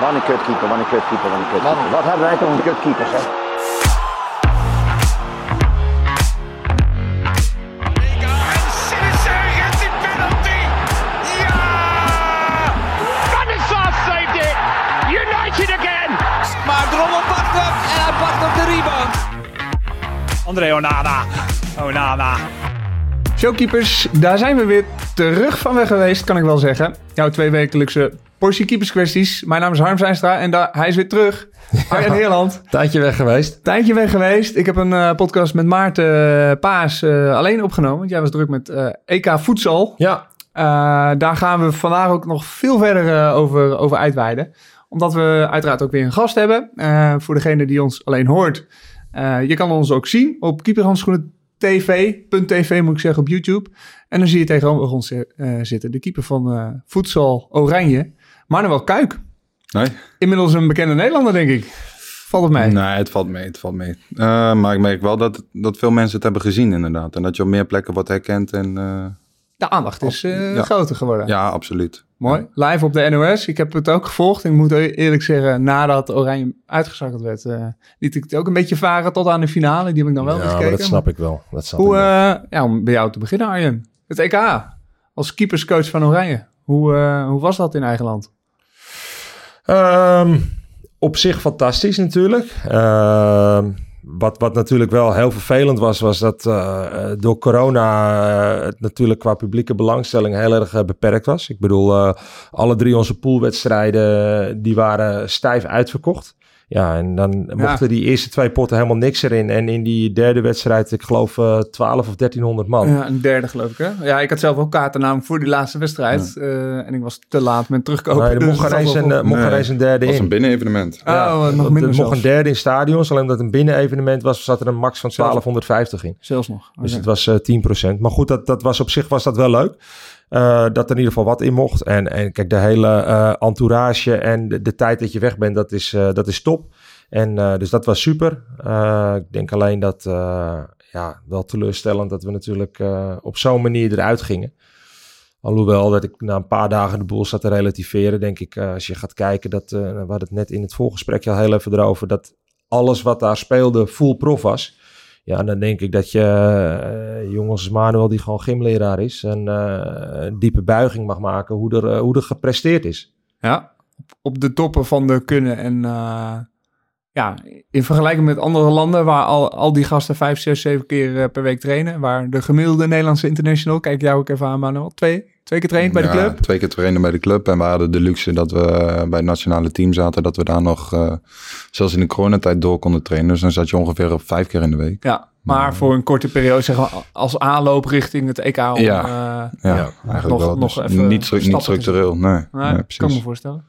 Wat een kutkeeper, wat een kutkeeper, wat een kutkeeper. Wat hebben wij toch een kutkeepers, hè? En Sinister gets die penalty. Ja! Van de Sar saved it. United again. Maar Drommel pakt hem en hij pakt op de rebound. André Onana. Onana. Showkeepers, daar zijn we weer terug van weg geweest, kan ik wel zeggen. Jouw tweewekelijkse portie keeperskwesties. Mijn naam is Harm Zijnstra en daar, hij is weer terug. Arjen Heerland. Tijdje weg geweest. Tijdje weg geweest. Ik heb een eh, podcast met Maarten eh, Paas eh, alleen opgenomen. Want jij was druk met EK Voedsel. Ja, daar gaan we vandaag ook nog veel verder over, over uitweiden. Omdat we uiteraard ook weer een gast hebben. Voor degene die ons alleen hoort. je kan ons ook zien op keeperhandschoenen TV.tv moet ik zeggen op YouTube. En dan zie je tegenover ons zitten de keeper van eh Voedsel Oranje, Manuel Kuik. Nee? Inmiddels een bekende Nederlander, denk ik. Valt het mij? Nee, het valt mee, het valt mee. Eh, maar ik merk wel dat, dat veel mensen het hebben gezien inderdaad. En dat je op meer plekken wordt herkend. En, eh, De aandacht is eh, Ja. groter geworden. ja, absoluut. Mooi. Live op de NOS. Ik heb het ook gevolgd. Ik moet eerlijk zeggen, nadat Oranje uitgeschakeld werd, eh, liet ik het ook een beetje varen tot aan de finale. Die heb ik dan wel ja gekeken. dat snap ik wel. Dat snap Hoe, ik wel. eh, ja, om bij jou te beginnen, Arjen. Het EK. Als keeperscoach van Oranje. Hoe, eh, hoe was dat in eigen land? Ehm, op zich fantastisch natuurlijk. Ehm, wat, wat natuurlijk wel heel vervelend was, was dat eh, door corona eh, het natuurlijk qua publieke belangstelling heel erg eh, beperkt was. Ik bedoel, alle drie onze poolwedstrijden die waren stijf uitverkocht. Ja, en dan mochten die eerste twee potten helemaal niks erin. En in die derde wedstrijd, ik geloof eh 12 of 1300 man. Ja, een derde geloof ik, hè? Ja, ik had zelf ook kaarten namelijk voor die laatste wedstrijd. Eh, en ik was te laat met terugkomen. Nee, er dus mocht het geen eens een, wel mocht geen Nee, eens een derde Het was in. een binnenevenement. Oh, Ja, nog er minder mocht zelfs. een derde in stadions. Alleen omdat het een binnen-evenement was, zat er een max van 1250 in. Zelfs nog. Dus het was eh 10%. Maar goed, dat, dat was op zich was dat wel leuk. Eh, dat er in ieder geval wat in mocht. En, en kijk, de hele eh, entourage en de, tijd dat je weg bent, dat is, eh, dat is top. En dus dat was super. Ik denk alleen dat, ja, wel teleurstellend dat we natuurlijk op zo'n manier eruit gingen. Alhoewel dat ik na een paar dagen de boel zat te relativeren, denk ik, als je gaat kijken, dat, we hadden het net in het voorgesprekje al heel even erover, dat alles wat daar speelde full prof was. Ja, dan denk ik dat je eh, jongens Manuel, die gewoon gymleraar is, en eh, een diepe buiging mag maken hoe er, eh, hoe er gepresteerd is. Ja, op, de toppen van de kunnen. En ja, in vergelijking met andere landen waar al, al die gasten vijf, zes, zeven keer per week trainen. Waar de gemiddelde Nederlandse international, kijk jou ook even aan Manuel, twee, twee keer traint bij de Ja, club. Twee keer trainen bij de club. En we hadden de luxe dat we bij het nationale team zaten. Dat we daar nog, eh, zelfs in de coronatijd, door konden trainen. Dus dan zat je ongeveer op vijf keer in de week. Ja, maar voor een korte periode, zeg maar, als aanloop richting het EK. Om, Ja. eh, Ja, Ja, eigenlijk nog- wel. nog Dus even niet, stru- niet structureel, nee. nee, nee kan me precies. voorstellen.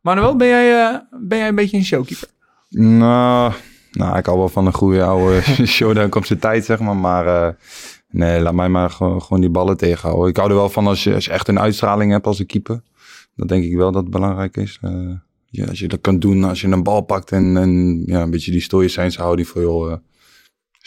Manuel, ben jij, eh, ben jij een beetje een showkeeper? Nou, nou, ik hou wel van een goede oude showdown op zijn tijd, zeg maar. Maar eh, nee, laat mij maar gewoon, die ballen tegenhouden. Ik hou er wel van als je, als je echt een uitstraling hebt als een keeper. Dat denk ik wel dat het belangrijk is. Eh, ja, als je dat kan doen, als je een bal pakt en, en ja, een beetje die stoïcijnse houding voor eh,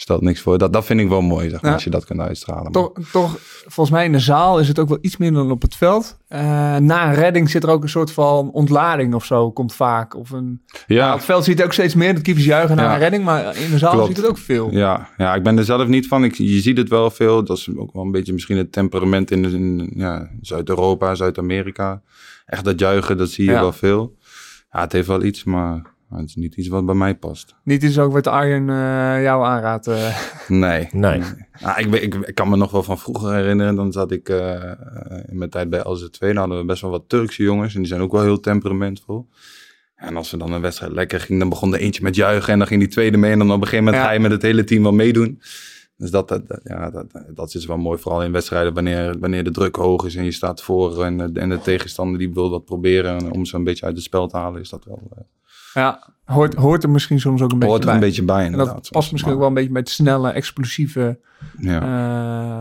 stelt niks voor. Dat, dat vind ik wel mooi, zeg maar, Ja. als je dat kan uitstralen. Toch, toch, volgens mij in de zaal is het ook wel iets minder dan op het veld. Eh, na een redding zit er ook een soort van ontlading of zo, komt vaak. Of een, ja, Nou, op het veld ziet ook steeds meer dat keepers juichen na een redding, maar in de zaal Klopt. ziet het ook veel. Ja, ja, ik ben er zelf niet van. Ik, je ziet het wel veel. Dat is ook wel een beetje misschien het temperament in, in ja, Zuid-Europa, Zuid-Amerika. Echt dat juichen, dat zie je Ja. wel veel. Ja, het heeft wel iets, maar, maar het is niet iets wat bij mij past. Niet is ook wat Arjen eh, jou aanraadt. eh. Nee. Nee. Ah, ik, ik, ik kan me nog wel van vroeger herinneren. Dan zat ik eh, in mijn tijd bij LZ2. Dan hadden we best wel wat Turkse jongens. En die zijn ook wel heel temperamentvol. En als we dan een wedstrijd lekker ging, dan begon er eentje met juichen. En dan ging die tweede mee. En dan op een gegeven moment Ja. ga je met het hele team wel meedoen. Dus dat, dat, ja, dat, dat is wel mooi. Vooral in wedstrijden wanneer, wanneer de druk hoog is en je staat voor. En, de- en de tegenstander die wil wat proberen om ze een beetje uit het spel te halen. Is dat wel, eh, ja, hoort, hoort er misschien soms ook een beetje hoort er bij. een beetje bij en dat past misschien ook wel een beetje bij het snelle, explosieve Ja.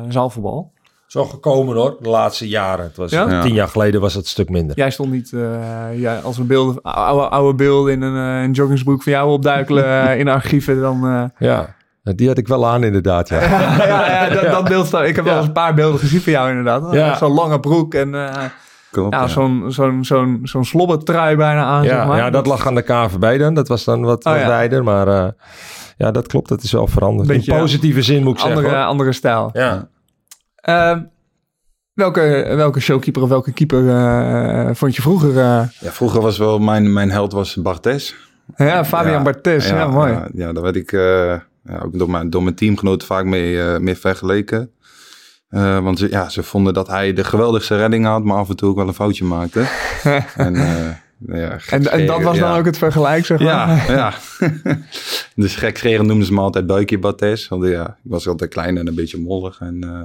eh zaalvoetbal. Zo gekomen hoor, de laatste jaren. Het was, Ja? Tien jaar geleden was het een stuk minder. Jij stond niet, eh, ja, als we beelden, oude, oude beelden in een, eh, een joggingsbroek van jou opduikelen in archieven, dan... eh, Ja, die had ik wel aan inderdaad. Ja. ja, ja, dat, dat beeld staat. Ik heb wel eens een paar beelden gezien van jou inderdaad. Ja. Zo'n lange broek en eh, Klopt, ja, ja. zo'n zo'n zo'n zo'n slobbertrui bijna aan, zeg Ja, maar. ja, dat lag aan de KVB dan. Dat was dan wat, Oh, wat ja. wijder. Maar eh, ja, dat klopt. Dat is wel veranderd. Beetje, In positieve zin moet ik andere, zeggen. hoor. andere stijl. Ja. Ehm, welke, welke showkeeper of welke keeper eh, vond je vroeger? eh, Ja, vroeger was wel mijn, mijn held was Bartes. ja, Fabian Ja, Barthez. Ja, mooi. Ja, ja, daar werd ik eh, ja, ook door mijn, door mijn teamgenoten vaak mee, eh, mee vergeleken. Eh, want ze, ja, ze vonden dat hij de geweldigste redding had, maar af en toe ook wel een foutje maakte. en, eh, ja, en, en dat was dan ook het vergelijk, zeg maar? Ja, ja. dus gekscherend noemden ze me altijd Buikje Bartes. Want ja, ik was altijd klein en een beetje mollig. En eh,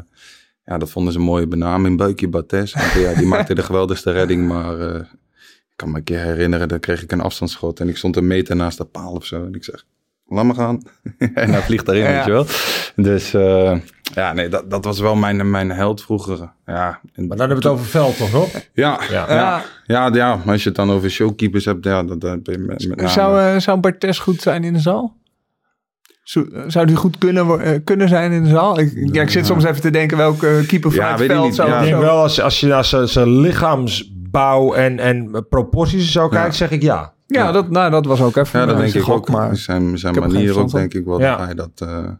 ja, dat vonden ze een mooie benaming, Buikje Bartes. Want ja, die maakte de geweldigste redding, maar ik kan me een keer herinneren, dan kreeg ik een afstandsschot en ik stond een meter naast de paal of zo. En ik zeg, laat me gaan. en hij vliegt daarin, Ja. weet je wel. Dus eh, ja, nee, dat, dat was wel mijn, mijn held vroeger. Ja, en- Maar dan hebben we het over veld toch nog? ja, Ja. ja. Ja, ja, ja, maar als je het dan over showkeepers hebt, ja, dat, dat ben je met, met name- Zou, eh, zou Barthez goed zijn in de zaal? Zou, zou die goed kunnen, eh, kunnen zijn in de zaal? Ik, ja, ik zit soms even te denken welke keeper Ja, het weet ik veld niet. zou... Ja, Ik denk zou- wel, als, als je naar zijn- zijn lichaamsbouw en, en proporties zo kijkt, zeg ik ja. Ja, dat, nou, dat was ook even Ja, dat denk ik gok, ook. Maar, zijn zijn er manier ook, denk ik wel, Ja. dat, hij dat, eh,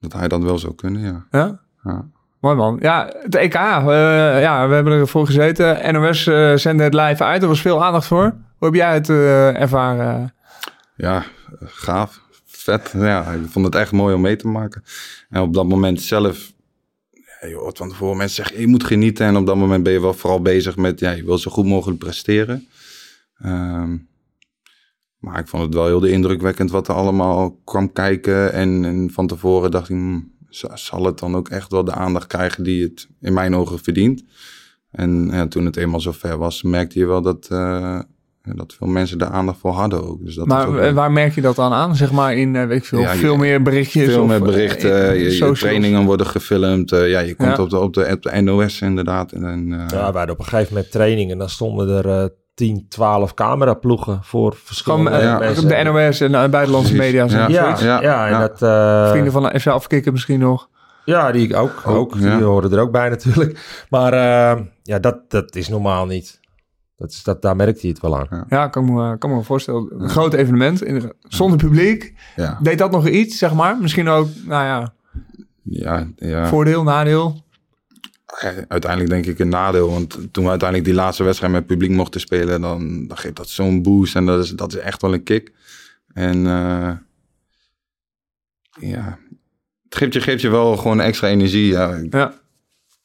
dat hij dat wel zou kunnen, ja. ja? ja. Mooi man. Ja, het EK. eh, ja, we hebben ervoor gezeten. NOS eh zende het live uit. Er was veel aandacht voor. Hoe heb jij het ervaren? Ja, gaaf. Vet. Ja, ik vond het echt mooi om mee te maken. En op dat moment zelf... Ja, je hoort van tevoren mensen zeggen, je moet genieten. En op dat moment ben je wel vooral bezig met... Ja, je wil zo goed mogelijk presteren. Ehm, maar ik vond het wel heel indrukwekkend wat er allemaal kwam kijken. En, en van tevoren dacht ik... hmm, zal het dan ook echt wel de aandacht krijgen die het in mijn ogen verdient? En ja, toen het eenmaal zover was, merkte je wel dat... eh, dat veel mensen daar aandacht voor hadden ook. Dus dat ook Maar wel- waar merk je dat dan aan? Zeg maar in, eh, weet ik veel, Ja, je- veel meer berichtjes? veel of, meer eh, berichten, in je, trainingen worden gefilmd. eh, ja, je komt Ja. Op, de, op, de, op de NOS inderdaad. En, eh, Ja, we hadden op een gegeven moment training en dan stonden er eh 10, 12 cameraploegen voor Gewoon verschillende eh, Ja. mensen. de NOS en uh, buitenlandse media. Ja. Ja, ja, Ja, en ja. dat... eh, Vrienden van de FC Afkikken misschien nog. Ja, die ook. Ook, ook ja. Die horen er ook bij natuurlijk. Maar eh, ja, dat, dat is normaal niet. Dat is, dat, daar merkt hij het wel aan. Ja, kan me, kan me voorstellen. Een groot evenement in, zonder publiek. ja, Deed dat nog iets, zeg maar? Misschien ook, nou ja, ja, ja. voordeel, nadeel. Uiteindelijk denk ik een nadeel. Want toen we uiteindelijk die laatste wedstrijd met publiek mochten spelen, dan, dan geeft dat zo'n boost. En dat is, dat is echt wel een kick. En eh, ja, het geeft je, geeft je wel gewoon extra energie. Ja, Ja.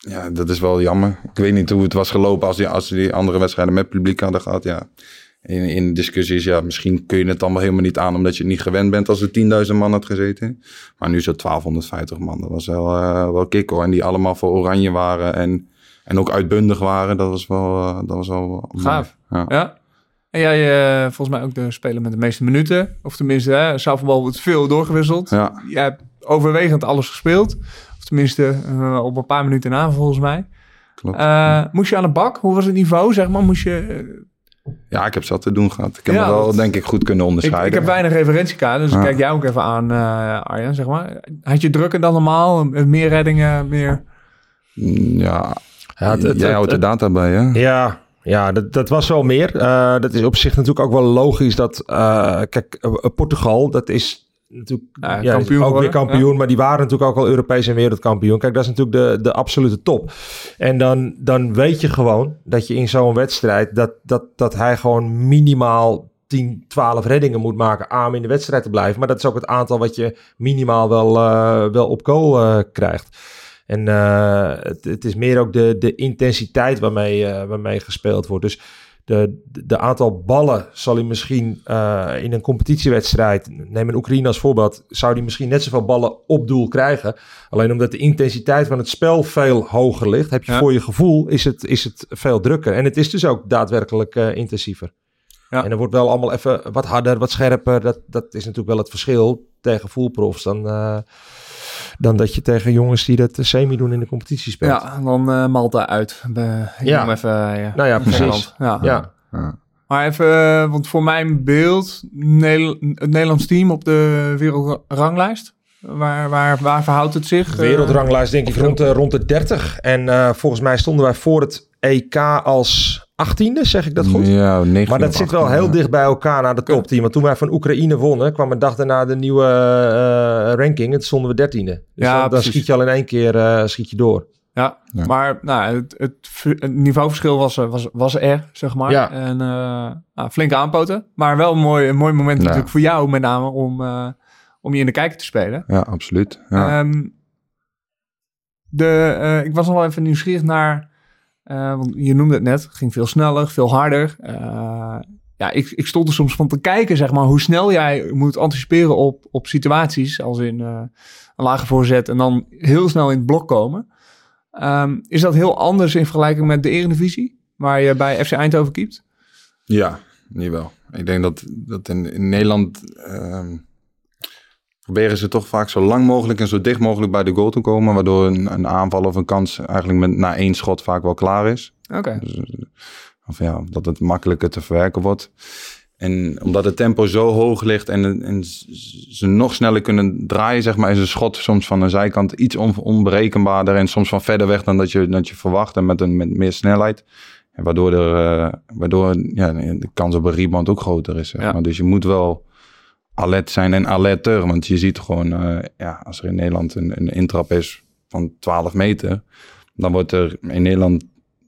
Ja, dat is wel jammer. Ik weet niet hoe het was gelopen als die, als die andere wedstrijden met publiek hadden gehad. Ja. In, in discussies, ja, misschien kun je het dan wel helemaal niet aan omdat je het niet gewend bent als er 10.000 man had gezeten. Maar nu het 1250 man. Dat was wel, eh, wel kick hoor. En die allemaal voor oranje waren en, en ook uitbundig waren. Dat was wel, eh, dat was wel. Gaaf. Ja. Ja. En jij, eh, volgens mij ook de speler met de meeste minuten. Of tenminste, hè, Zaalvoetbal wordt veel doorgewisseld. Ja. Jij hebt overwegend alles gespeeld. Of tenminste, op een paar minuten na volgens mij. Klopt. Moest je aan de bak? Hoe was het niveau, zeg maar? Moest je... ja, ik heb zat te doen gehad. Ik heb Ja, me wel, dat- denk ik, goed kunnen onderscheiden. ik heb weinig referentiekaart, dus ik kijk jij ook even aan, eh, Arjan, zeg maar. Had je drukker dan normaal? Meer reddingen, meer... Mm, Ja, Ja, het- het- jij het- houdt de data bij, hè? Ja, ja dat, dat was wel meer. Eh, dat is op zich natuurlijk ook wel logisch dat... eh, kijk, Portugal, dat is natuurlijk Ja, ja, kampioen ook weer kampioen. Maar die waren natuurlijk ook al Europees en wereldkampioen. Kijk, dat is natuurlijk de, de absolute top. En dan, dan weet je gewoon dat je in zo'n wedstrijd... Dat, dat, dat hij gewoon minimaal 10, 12 reddingen moet maken... aan om in de wedstrijd te blijven. Maar dat is ook het aantal wat je minimaal wel, eh, wel op goal eh, krijgt. En eh, het, het is meer ook de, de intensiteit waarmee, waarmee gespeeld wordt. Dus de, aantal ballen zal hij misschien eh, in een competitiewedstrijd, neem een Oekraïne als voorbeeld, zou hij misschien net zoveel ballen op doel krijgen. Alleen omdat de intensiteit van het spel veel hoger ligt, heb je Ja. voor je gevoel is het, is het veel drukker. En het is dus ook daadwerkelijk eh, intensiever. Ja. En er wordt wel allemaal even wat harder, wat scherper. Dat, dat is natuurlijk wel het verschil tegen fullprofs dan, eh, dan dat je tegen jongens die dat semi doen in de competitie speelt. Ja, dan eh, Malta uit. Be, Ja. even, eh, ja. Nou ja, precies. Ja. Ja. Ja. Maar even, want voor mijn beeld, het Nederlands team op de wereldranglijst. Waar, waar, waar verhoudt het zich? De wereldranglijst denk ik rond de, rond de 30. En eh, volgens mij stonden wij voor het EK als achttiende, zeg ik dat goed? Ja, 19 Maar dat zit wel 18, heel ja. dicht bij elkaar naar de top 10. Want toen wij van Oekraïne wonnen, kwam een dag daarna de nieuwe eh, ranking. En toen stonden we dertiende. Dus Ja, dan, dan schiet je al in één keer eh, schiet je door. Ja, Ja. maar nou, het, het, het niveauverschil was, er- was, was er, zeg maar. Ja. En eh nou, flink aanpoten. Maar wel een mooi, een mooi moment Ja. natuurlijk voor jou met name om, eh, om je in de kijker te spelen. Ja, absoluut. Ja. Ehm, de, eh, ik was nog wel even nieuwsgierig naar, eh, want je noemde het net, ging veel sneller, veel harder. Eh, ja, ik, ik stond er soms van te kijken, zeg maar, hoe snel jij moet anticiperen op, op situaties, als in eh, een lage voorzet en dan heel snel in het blok komen. Ehm, is dat heel anders in vergelijking met de Eredivisie, waar je bij FC Eindhoven keept? Ja, niet wel. Ik denk dat, dat in, in Nederland ehm, proberen ze toch vaak zo lang mogelijk en zo dicht mogelijk bij de goal te komen, waardoor een, een aanval of een kans eigenlijk met, na één schot vaak wel klaar is. Oké. Dus, eh, of ja, dat het makkelijker te verwerken wordt. En omdat het tempo zo hoog ligt en, en ze nog sneller kunnen draaien, zeg maar, is een schot soms van de zijkant iets on, onberekenbaarder en soms van verder weg dan dat je, dat je verwacht en met, een, met meer snelheid. En waardoor, er, eh, waardoor ja, de kans op een rebound ook groter is. Zeg Ja. maar. Dus je moet wel alert zijn en alerter. Want je ziet gewoon, eh, ja, als er in Nederland een, een intrap is van 12 meter, dan wordt er in Nederland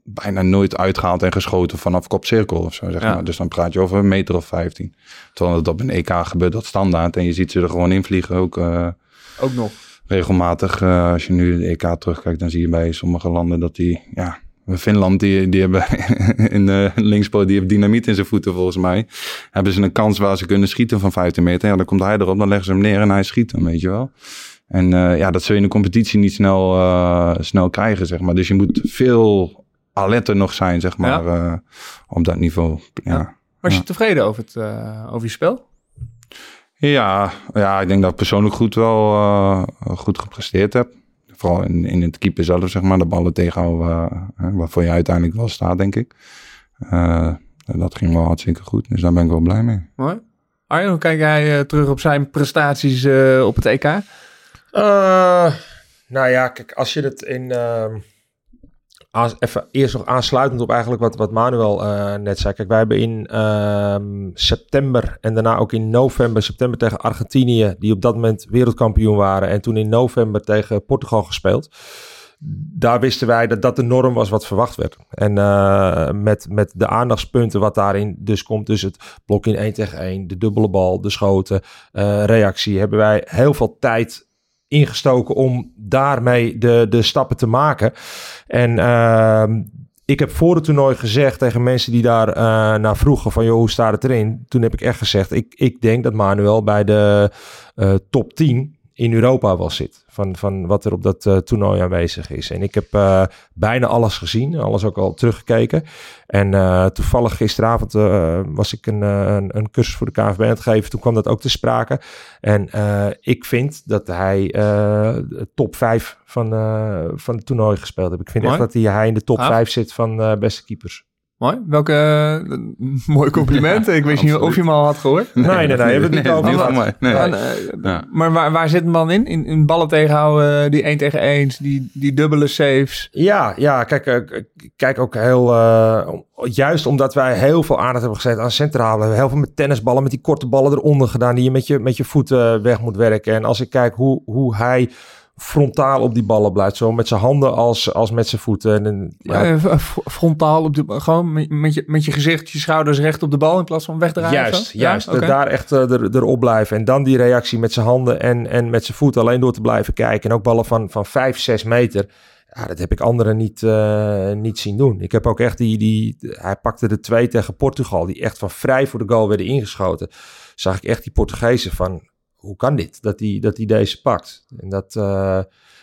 bijna nooit uitgehaald en geschoten vanaf kopcirkel of zo, zeg Ja. maar. Dus dan praat je over een meter of 15. Terwijl het op een EK gebeurt dat standaard en je ziet ze er gewoon invliegen ook eh, Ook nog. regelmatig. Eh, als je nu de EK terugkijkt, dan zie je bij sommige landen dat die, ja, Finland, die, die hebben in de linkspoot, die heeft dynamiet in zijn voeten volgens mij. Hebben ze een kans waar ze kunnen schieten van 15 meter. Ja, dan komt hij erop, dan leggen ze hem neer en hij schiet hem, weet je wel. En eh, ja, dat zul je in de competitie niet snel, eh, snel krijgen, zeg maar. Dus je moet veel alerter nog zijn, zeg maar, eh, op dat niveau. Ja. Was je Ja. tevreden over, het, eh, over je spel? Ja, ja, ik denk dat ik persoonlijk goed wel eh, goed gepresteerd heb. Vooral in, in het keeper zelf, zeg maar. De ballen tegenhouden waarvoor je uiteindelijk wel staat, denk ik. Eh, dat ging wel hartstikke goed, dus daar ben ik wel blij mee. Mooi. Arjen, hoe kijk jij eh, terug op zijn prestaties eh, op het EK? Eh, nou ja, kijk, als je het in... even eerst nog aansluitend op eigenlijk wat, wat Manuel eh, net zei. Kijk, wij hebben in ehm, september en daarna ook in november, september tegen Argentinië, die op dat moment wereldkampioen waren. En toen in november tegen Portugal gespeeld. Daar wisten wij dat dat de norm was wat verwacht werd. En eh, met, met de aandachtspunten wat daarin dus komt. Dus het blok in 1 tegen 1, de dubbele bal, de schoten, eh, reactie. Hebben wij heel veel tijd ingestoken om daarmee de, de stappen te maken. En ehm, ik heb voor het toernooi gezegd tegen mensen die daar eh, naar vroegen van... joh, hoe staat het erin? Toen heb ik echt gezegd, ik, ik denk dat Manuel bij de eh, top 10 in Europa wel zit. Van, van wat er op dat eh, toernooi aanwezig is. En ik heb eh, bijna alles gezien, alles ook al teruggekeken. En eh, toevallig gisteravond was ik een, een, een cursus voor de KNVB aan het geven. Toen kwam dat ook te sprake. En ik vind dat hij top 5 van, van het toernooi gespeeld heeft. Ik vind Mooi. echt dat hij, hij in de top Gaaf. 5 zit van beste keepers. Mooi. Welke eh, mooi compliment. ik wist niet of je hem al had gehoord. Nee, nee, nee, hebben we het niet over niet gehad. van mij. Nee. En, eh, Ja. Maar waar, waar zit hem dan in? in? In ballen tegenhouden, die 1 tegen 1, die, die dubbele saves. Ja, ja, kijk, eh, kijk ook heel, eh, juist omdat wij heel veel aandacht hebben gezet aan centrale, hebben we heel veel met tennisballen, met die korte ballen eronder gedaan, die je met je, met je voeten weg moet werken. En als ik kijk hoe, hoe hij frontaal op die ballen blijft, zo met zijn handen als, als met zijn voeten. En, ja, Eh, f- frontaal op de gewoon met, met, je, met je gezicht, je schouders recht op de bal in plaats van wegdraaien. Juist, zo? juist. Ja? Daar echt eh, er, erop blijven. En dan die reactie met zijn handen en, en met zijn voeten alleen door te blijven kijken. En ook ballen van, van 5, 6 meter. Ja, dat heb ik anderen niet, eh, niet zien doen. Ik heb ook echt die, die... Hij pakte de twee tegen Portugal, die echt van vrij voor de goal werden ingeschoten. Zag ik echt die Portugezen van, hoe kan dit? Dat hij dat die deze pakt. En dat... eh,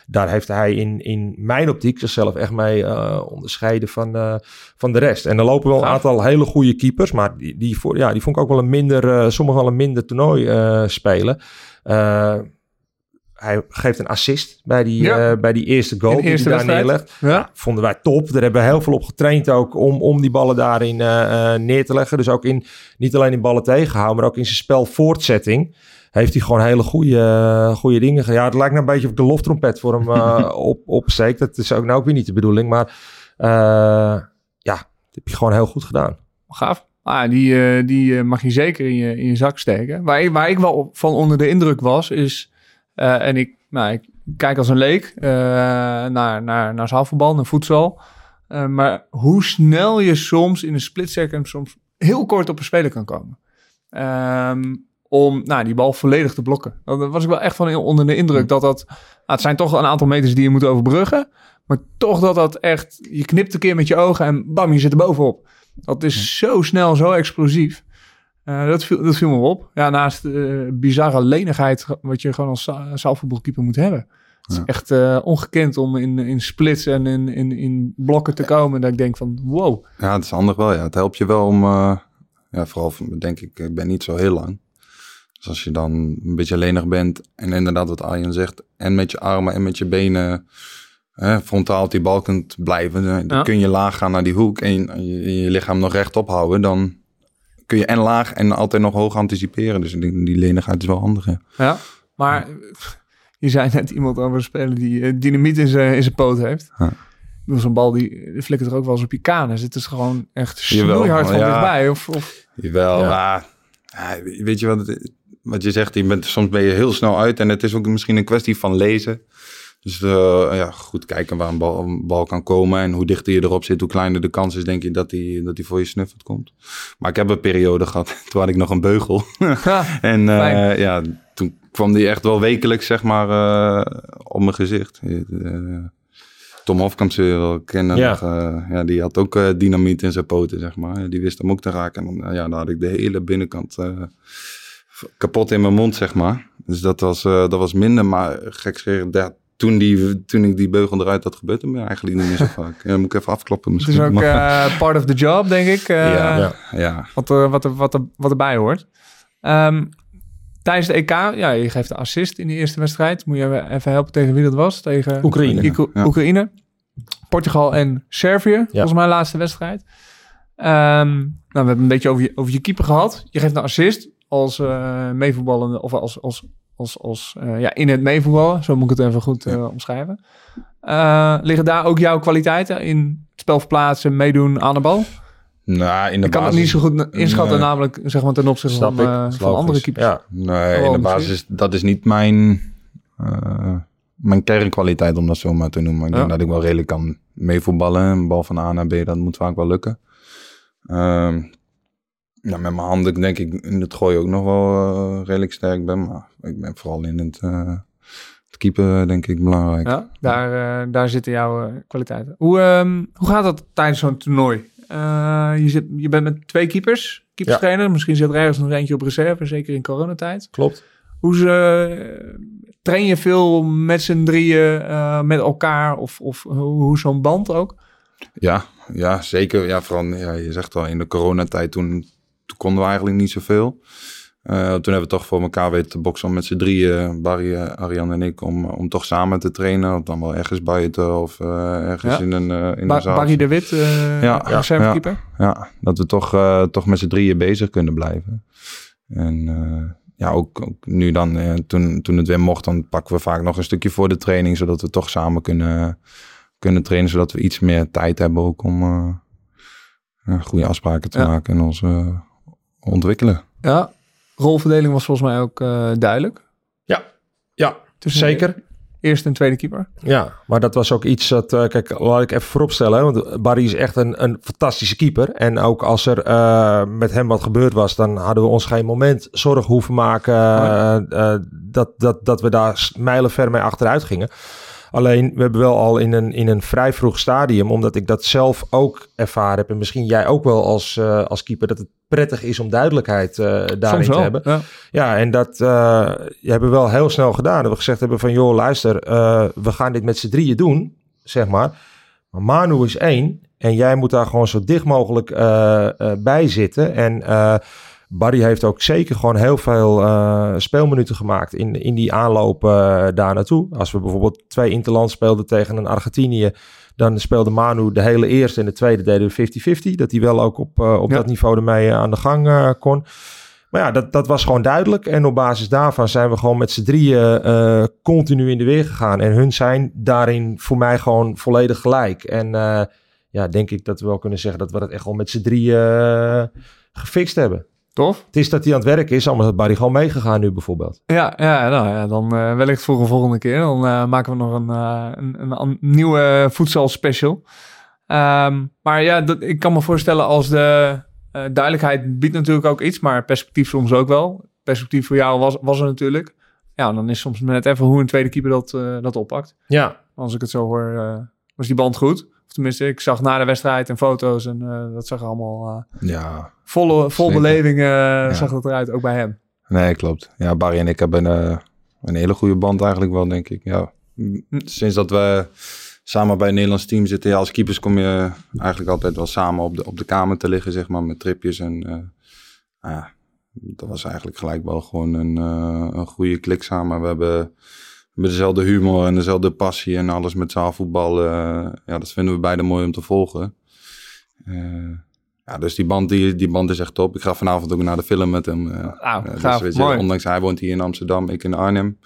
daar heeft hij in, in mijn optiek zichzelf echt mee eh, onderscheiden van, eh, van de rest. En er lopen wel een aantal hele goede keepers, maar die, die, voor, ja, die vond ik ook wel een minder, sommigen wel een minder toernooi spelen. Hij geeft een assist bij die, Ja. bij die eerste goal die hij daar neerlegt. Ja. Vonden wij top. Daar hebben we heel veel op getraind ook om, om die ballen daarin neer te leggen. Dus ook in, niet alleen in ballen tegenhouden, maar ook in zijn spel voortzetting. Heeft hij gewoon hele goede, goede dingen gedaan. Ja, het lijkt nou een beetje ik de loftrompet voor hem eh, op, opsteek. Dat is ook nou ook weer niet de bedoeling. Maar eh, heb je gewoon heel goed gedaan. Gaaf. Ah, die, eh, die eh, mag je zeker in je, in je zak steken. Waar, ik- waar ik wel op- van onder de indruk was, is... eh, en ik, nou, ik kijk als een leek eh, naar, naar, naar zaalvoetbal, naar voedsel. Eh, maar hoe snel je soms in een split second soms heel kort op een speler kan komen. Ehm, om nou, die bal volledig te blokken. Daar was ik wel echt van onder de indruk dat dat... Nou, het zijn toch een aantal meters die je moet overbruggen. Maar toch dat dat echt... Je knipt een keer met je ogen en bam, je zit er bovenop. Dat is zo snel, zo explosief. Eh, dat, viel, dat viel me op. Ja, naast de bizarre lenigheid wat je gewoon als za- zaalvoetbalkeeper moet hebben. Het is Ja. echt eh, ongekend om in, in splits en in, in, in blokken te komen. Dat ik denk van, wow. Ja, het is handig wel. Ja. Het helpt je wel om, eh, ja, vooral denk ik, ik ben niet zo heel lang. Dus als je dan een beetje lenig bent en inderdaad wat Arjen zegt, en met je armen en met je benen hè, frontaal op die bal kunt blijven, dan Ja. kun je laag gaan naar die hoek en je, en je, je lichaam nog rechtop houden, dan kun je en laag en altijd nog hoog anticiperen. Dus ik denk, die lenigheid is wel handig. Ja. Ja, maar je zei net iemand over een speler die eh, dynamiet in zijn, in zijn poot heeft. Ja. Bedoel, Zo'n bal die, flikkert er ook wel eens op je kanus. Het is gewoon echt snoeihard van ja. dichtbij. Of, of, Jawel, Ja. maar ja, weet je wat, het- wat je zegt? Je bent, soms ben je heel snel uit en het is ook misschien een kwestie van lezen. Dus eh, ja, goed kijken waar een bal, een bal kan komen en hoe dichter je erop zit, hoe kleiner de kans is, denk je, dat die, dat die voor je snuffelt komt. Maar ik heb een periode gehad, toen had ik nog een beugel. Ja, en eh, ja, toen kwam die echt wel wekelijks, zeg maar, eh, op mijn gezicht. Tom Hofkamp zul je wel kennen. Ja. die had ook dynamiet in zijn poten, zeg maar. Die wist hem ook te raken. En dan, ja, dan had ik de hele binnenkant kapot in mijn mond, zeg maar. Dus dat was, eh, dat was minder. Maar gek ja, toen, die, toen ik die beugel eruit had gebeurd, dan ik eigenlijk niet meer zo vaak. Ja, dan moet ik even afkloppen het is misschien. ook eh, part of the job, denk ik. eh, ja, ja. ja. Wat, er, wat, er, wat, er, wat erbij hoort. Ehm, tijdens de EK, ja, je geeft de assist in die eerste wedstrijd. Moet je even helpen tegen wie dat was? Tegen Oekraïne. Oek- Ja. Oekraïne. Portugal en Servië, volgens mij laatste wedstrijd. Ehm, nou, we hebben een beetje over je, over je keeper gehad. Je geeft een assist als eh meevoetballende, of als, als, als, als eh, ja, in het meevoetballen. Zo moet ik het even goed eh, omschrijven. Liggen daar ook jouw kwaliteiten in het spel verplaatsen, meedoen aan de bal? Nou, in de Ik kan het niet zo goed inschatten, Nee. namelijk zeg maar ten opzichte van, andere keepers. Ja. Nee, Oh, in de misschien. basis, dat is niet mijn, mijn kernkwaliteit om dat zo maar te noemen. Ik Ja. denk dat ik wel redelijk kan meevoetballen. Een bal van A naar B, dat moet vaak wel lukken. Ehm, ja, met mijn handen denk ik in het gooien ook nog wel eh, redelijk sterk ben. Maar ik ben vooral in het, eh, het keeper denk ik belangrijk. Ja, daar, eh, daar zitten jouw eh, kwaliteiten. Hoe, ehm, hoe gaat dat tijdens zo'n toernooi? Eh, je, zit, je bent met twee keepers, keeperstrainer. Misschien zit er ergens nog eentje op reserve, zeker in coronatijd. Klopt. Hoe ze, train je veel met z'n drieën, eh, met elkaar? Of, of hoe, hoe zo'n band ook? Ja, ja zeker. Ja, vooral, ja, je zegt al, in de coronatijd toen, toen konden we eigenlijk niet zoveel. Eh, toen hebben we toch voor elkaar weten te boksen met z'n drieën, Barry, eh, Arjan en ik, om, om toch samen te trainen. Of dan wel ergens buiten of eh, ergens Ja. in een, eh in Ba- een zaal. Barry de Wit, eh Ja, reservekeeper. Ja, dat we toch, eh, toch met z'n drieën bezig kunnen blijven. En eh, ja, ook, ook nu dan, eh, toen, toen het weer mocht, dan pakken we vaak nog een stukje voor de training, zodat we toch samen kunnen, kunnen trainen, zodat we iets meer tijd hebben ook om eh, ja, goede afspraken te Ja. maken en ons eh, ontwikkelen. Ja, rolverdeling was volgens mij ook eh, duidelijk. Ja, ja Tussen zeker. Eerste en tweede keeper. Ja, maar dat was ook iets dat, eh, kijk, laat ik even vooropstellen, hè, want Barry is echt een, een fantastische keeper. En ook als er eh, met hem wat gebeurd was, dan hadden we ons geen moment zorgen hoeven maken eh, eh, dat, dat, dat we daar mijlenver mee achteruit gingen. Alleen, we hebben wel al in een, in een vrij vroeg stadium, omdat ik dat zelf ook ervaren heb, en misschien jij ook wel als, eh, als keeper, dat het prettig is om duidelijkheid eh daarin te hebben. Ja. Ja, en dat eh hebben we wel heel snel gedaan. Dat we gezegd hebben van, joh, luister, eh, we gaan dit met z'n drieën doen, zeg maar. Maar Manu is één en jij moet daar gewoon zo dicht mogelijk bij zitten. En Barry heeft ook zeker gewoon heel veel speelminuten gemaakt in, in die aanloop daar naartoe. Als we bijvoorbeeld twee interland speelden tegen een Argentinië, dan speelde Manu de hele eerste en de tweede deden we 50-50. Dat hij wel ook op, eh, op Ja. dat niveau ermee eh, aan de gang eh, kon. Maar ja, dat, dat was gewoon duidelijk. En op basis daarvan zijn we gewoon met z'n drieën continu in de weer gegaan. En hun zijn daarin voor mij gewoon volledig gelijk. En ja, denk ik dat we wel kunnen zeggen dat we dat echt al met z'n drie eh, gefixt hebben. Tof. Het is dat hij aan het werk is, anders had Barry gewoon meegegaan nu bijvoorbeeld. Ja, ja, nou ja, dan eh, wellicht voor een volgende keer. Dan eh, maken we nog een, eh, een, een, nieuwe voedselspecial. Ehm, maar ja, dat, ik kan me voorstellen als de duidelijkheid biedt natuurlijk ook iets, maar perspectief soms ook wel. Perspectief voor jou was, was er natuurlijk. Ja, dan is soms net even hoe een tweede keeper dat, dat oppakt. Ja, Als ik het zo hoor, was die band goed. Tenminste, ik zag na de wedstrijd en foto's en eh, dat zag er allemaal eh, Ja, volle, vol Zeker. beleving eh, zag dat eruit, ook bij hem. nee, klopt. Ja, Barry en ik hebben eh, een hele goede band eigenlijk wel, denk ik. Ja. M- Sinds dat we samen bij het Nederlands team zitten, ja, als keepers kom je eigenlijk altijd wel samen op de, op de kamer te liggen, zeg maar, met tripjes. En eh, ja, dat was eigenlijk gelijk wel gewoon een, een goede klik samen. We hebben, hebben dezelfde humor en dezelfde passie en alles met zaalvoetbal. eh, ja, dat vinden we beide mooi om te volgen. Eh, ja, dus die band, die, die band is echt top. Ik ga vanavond ook naar de film met hem. eh. Gaaf, weet je, ondanks hij woont hier in Amsterdam, ik in Arnhem.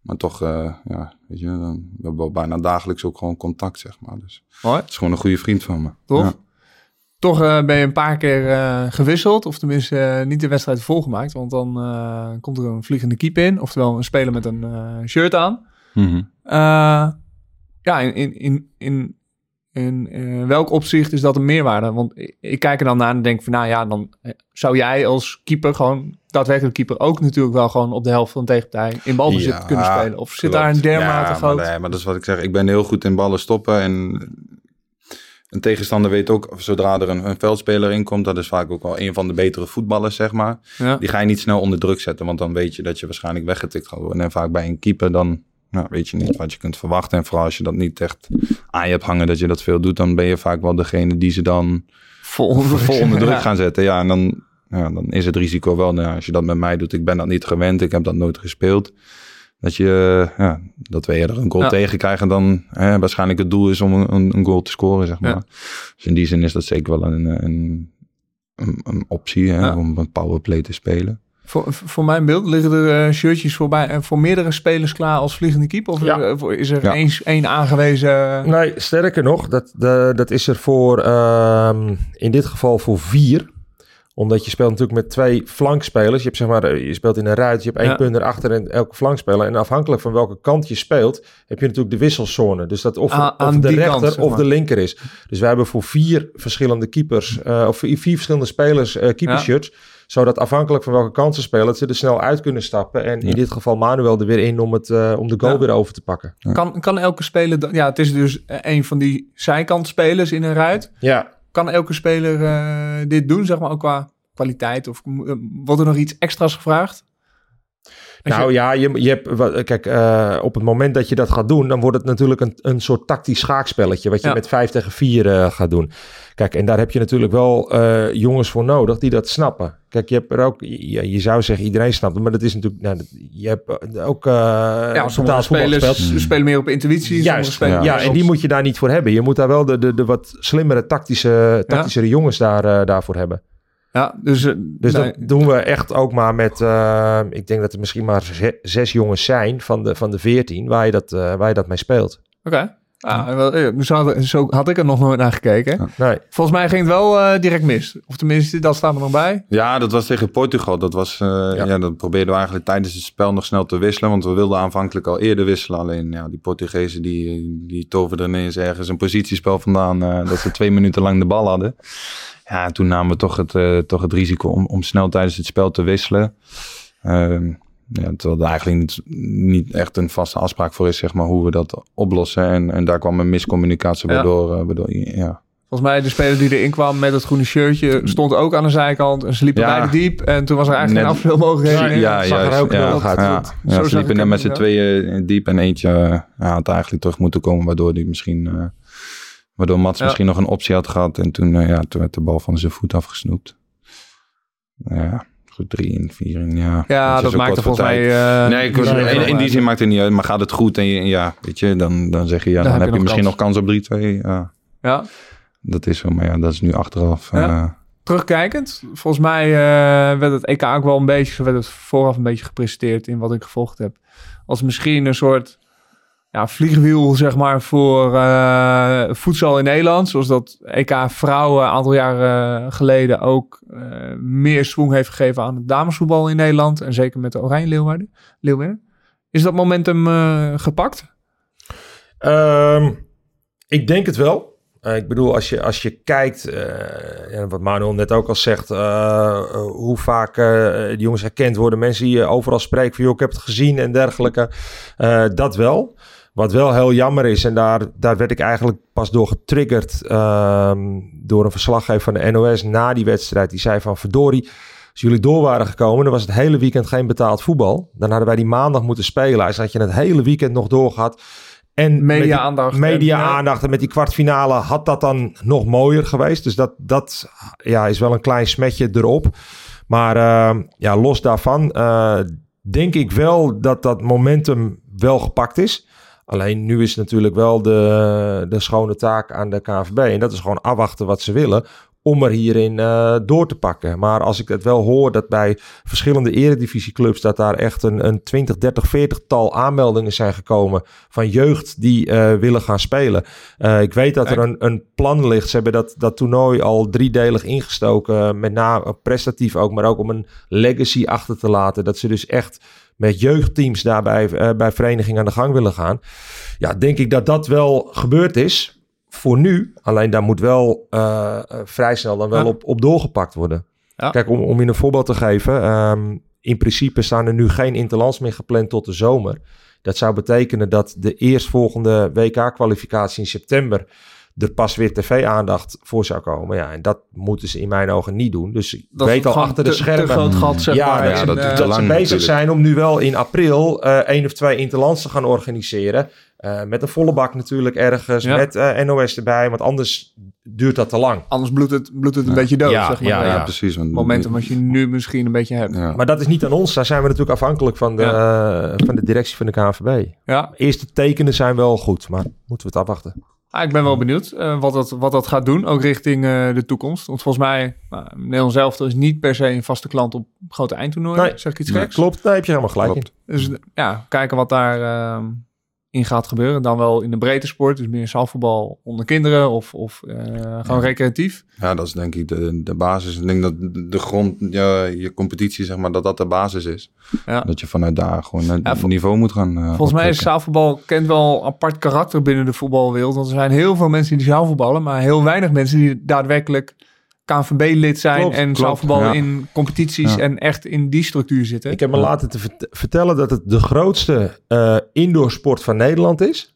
Maar toch, eh, ja, weet je, dan, we hebben bijna dagelijks ook gewoon contact, zeg maar. Dus Mooi. het is gewoon een goede vriend van me. Toch? Ja. Toch eh, ben je een paar keer eh, gewisseld, of tenminste eh, niet de wedstrijd volgemaakt, want dan eh, komt er een vliegende keep in, oftewel een speler met een eh, shirt aan. Mhm. Eh, ja, in, in, in, in, in welk opzicht is dat een meerwaarde? Want ik, ik kijk er dan naar en denk van, nou ja, dan zou jij als keeper gewoon, daadwerkelijk keeper, ook natuurlijk wel gewoon op de helft van de tegenpartij in balbezit Ja, kunnen spelen. Of zit klopt. daar een dermate ja, groot... Maar, nee, maar dat is wat ik zeg. Ik ben heel goed in ballen stoppen. En een tegenstander weet ook, zodra er een, een veldspeler in komt, dat is vaak ook wel een van de betere voetballers, zeg maar. Ja. Die ga je niet snel onder druk zetten, want dan weet je dat je waarschijnlijk weggetikt gaat worden. En vaak bij een keeper, dan nou, weet je niet wat je kunt verwachten. En vooral als je dat niet echt aan je hebt hangen, dat je dat veel doet, dan ben je vaak wel degene die ze dan Vol, vol onder druk Ja. gaan zetten. Ja, en dan, ja, dan is het risico wel, nou, als je dat met mij doet, ik ben dat niet gewend, ik heb dat nooit gespeeld. Dat je, ja, dat we eerder een goal Ja. tegenkrijgen dan hè, waarschijnlijk het doel is om een, een goal te scoren, zeg maar. Ja. Dus in die zin is dat zeker wel een, een, een, een optie hè, Ja. om een powerplay te spelen. Voor, voor mijn beeld liggen er eh, shirtjes voorbij en voor meerdere spelers klaar als vliegende keep? Of Ja. eh, voor- is er Ja. één, één aangewezen... Nee, sterker nog, dat, de, dat is er voor ehm, in dit geval voor vier. Omdat je speelt natuurlijk met twee flankspelers. Je, hebt, zeg maar, eh, je speelt in een ruit, je hebt één Ja. punt erachter en elke flankspeler. En afhankelijk van welke kant je speelt, heb je natuurlijk de wisselzone. Dus dat of, aan de rechter kant, zeg of de linker is. Dus wij hebben voor vier verschillende keepers, eh, of vier, verschillende spelers eh keepershirts. Zodat afhankelijk van welke kant ze spelen, ze er snel uit kunnen stappen. En in dit geval Manuel er weer in om, het, om de goal weer over te pakken. Kan, kan elke speler... Ja, het is dus een van die zijkantspelers in een ruit. Ja, Kan elke speler eh, dit doen, zeg maar, ook qua kwaliteit? Of eh, wordt er nog iets extra's gevraagd? Nou je- ja, je, je hebt, kijk, eh, op het moment dat je dat gaat doen, dan wordt het natuurlijk een, een soort tactisch schaakspelletje, wat je Ja. met 5 tegen 4 eh, gaat doen. Kijk, en daar heb je natuurlijk wel eh, jongens voor nodig die dat snappen. Kijk, je hebt er ook, je, je zou zeggen iedereen snapt het, maar dat is natuurlijk, nou, dat- je hebt ook uh, ja, sommige spelers spelen meer op intuïtie. Juist, ja, en die moet je daar niet voor hebben. Je moet daar wel de, de, de wat slimmere tactische, tactischere jongens daar, eh, daarvoor hebben. Ja, dus... eh, Dus nee, dat doen we echt ook maar met, eh, ik denk dat er misschien maar ze- zes jongens zijn van de, van de veertien waar, je dat, eh, waar je dat mee speelt. Oké. Ah, zo, had, zo had ik er nog nooit naar gekeken. Nee. Volgens mij ging het wel eh, direct mis. Of tenminste, dat staat er nog bij. Ja, dat was tegen Portugal. Dat was, eh, ja. dat probeerden we eigenlijk tijdens het spel nog snel te wisselen. Want we wilden aanvankelijk al eerder wisselen. Alleen ja, die Portugezen die, die toverden ineens ergens een positiespel vandaan. eh, dat ze twee minuten lang de bal hadden. Ja, en toen namen we toch het, eh, toch het risico om, om snel tijdens het spel te wisselen. Ehm, ja, terwijl er eigenlijk niet, niet echt een vaste afspraak voor is, zeg maar, hoe we dat oplossen. En, en daar kwam een miscommunicatie Ja. waardoor, waardoor ja, Volgens mij de speler die erin kwam met het groene shirtje stond ook aan de zijkant. En ze liepen Ja. diep. En toen was er eigenlijk Net- geen afspeelmogelijkheden. Ja, zag er juist. ook ja, uit. Ja, Zo ja, zag ze liepen met z'n tweeën diep en eentje ja, had eigenlijk terug moeten komen, waardoor die misschien, waardoor Mats Ja. misschien nog een optie had gehad en toen, eh, ja, toen werd de bal van zijn voet afgesnoept. Ja, goed drie in, vier in, ja. Ja, dat voor volgens mij... eh, Nee, ik, in, die zin maakt het niet uit, maar gaat het goed en je, ja, weet je, dan, dan zeg je, ja, Dan dan, heb je nog misschien kans. nog kans op 3-2. Ja, Ja. dat is zo, maar ja, dat is nu achteraf. Eh, Terugkijkend, volgens mij werd het EK ook wel een beetje, werd het vooraf een beetje gepresenteerd in wat ik gevolgd heb. Als misschien een soort ja, vliegwiel zeg maar, voor eh, voedsel in Nederland. Zoals dat EK Vrouwen een aantal jaren geleden ook eh, meer swing heeft gegeven aan het damesvoetbal in Nederland. En zeker met de Oranje Leeuwarden. Is dat momentum eh, gepakt? Ehm, ik denk het wel. Eh, ik bedoel, als je, als je kijkt, eh, wat Manuel net ook al zegt, eh, hoe vaak eh die jongens herkend worden. Mensen die overal spreken van, joh, ik heb het gezien en dergelijke. Eh, dat wel. Wat wel heel jammer is, en daar, daar werd ik eigenlijk pas door getriggerd ehm, door een verslaggever van de NOS na die wedstrijd. Die zei van, verdorie, als jullie door waren gekomen, dan was het hele weekend geen betaald voetbal. Dan hadden wij die maandag moeten spelen. Hij had je het hele weekend nog doorgehad. En Media-aandacht. media-aandacht en met die kwartfinale had dat dan nog mooier geweest. Dus dat, dat ja, is wel een klein smetje erop. Maar eh, ja, los daarvan eh, denk ik wel dat dat momentum wel gepakt is. Alleen nu is natuurlijk wel de, de schone taak aan de KNVB. En dat is gewoon afwachten wat ze willen om er hierin eh, door te pakken. Maar als ik het wel hoor dat bij verschillende eredivisieclubs... dat daar echt een, een 20, 30, 40 tal aanmeldingen zijn gekomen... van jeugd die eh, willen gaan spelen. Eh, ik weet dat er een, een plan ligt. Ze hebben dat, dat toernooi al driedelig ingestoken. Met name prestatief ook, maar ook om een legacy achter te laten. Dat ze dus echt met jeugdteams daarbij bij vereniging aan de gang willen gaan. Ja, denk ik dat dat wel gebeurd is voor nu. Alleen daar moet wel eh, eh, vrij snel dan wel Ja. op, op doorgepakt worden. Ja. Kijk, om, om je een voorbeeld te geven. ehm, in principe staan er nu geen interlands meer gepland tot de zomer. Dat zou betekenen dat de eerstvolgende WK-kwalificatie in september er pas weer tv-aandacht voor zou komen. Ja, en dat moeten ze in mijn ogen niet doen. Dus ik Dat weet is al achter de te- schermen. Te groot gat, zeg Ja, maar. dat- ja, En, dat eh, doet te dat lang ze bezig natuurlijk. zijn om nu wel in april eh één of twee interlands te gaan organiseren. Eh, met een volle bak natuurlijk ergens. Ja. Met eh, NOS erbij. Want anders duurt dat te lang. Anders bloedt het, bloedt het een beetje dood, Ja, zeg maar. ja, Ja, ja. precies. Momentum wat je nu misschien een beetje hebt. Ja. Maar dat is niet aan ons. Daar zijn we natuurlijk afhankelijk van de, eh, van de directie van de KNVB. Ja, Eerste tekenen zijn wel goed. Maar moeten we het afwachten. Ah, ik ben wel benieuwd eh, wat, dat, wat dat gaat doen, ook richting eh, de toekomst. Want volgens mij, nou, Nederland zelf is niet per se een vaste klant op grote eindtoernooien. Nee. zeg ik iets Nee, geks? Klopt, daar heb je helemaal gelijk Klopt. in. Dus ja, kijken wat daar ehm, in gaat gebeuren. Dan wel in de breedte sport, dus meer zaalvoetbal onder kinderen of, of eh, gewoon recreatief. Ja, dat is denk ik de, de basis. Ik denk dat de grond, je, je competitie, zeg maar, dat dat de basis is. Ja. Dat je vanuit daar gewoon het Ja, niveau moet gaan eh, Volgens mij is zaalvoetbal kent wel een apart karakter binnen de voetbalwereld. Want er zijn heel veel mensen die zaalvoetballen, maar heel weinig mensen die daadwerkelijk KNVB-lid zijn Klopt, en ja. in competities Ja. en echt in die structuur zitten. Ik heb me laten te vert- vertellen dat het de grootste eh indoorsport van Nederland is.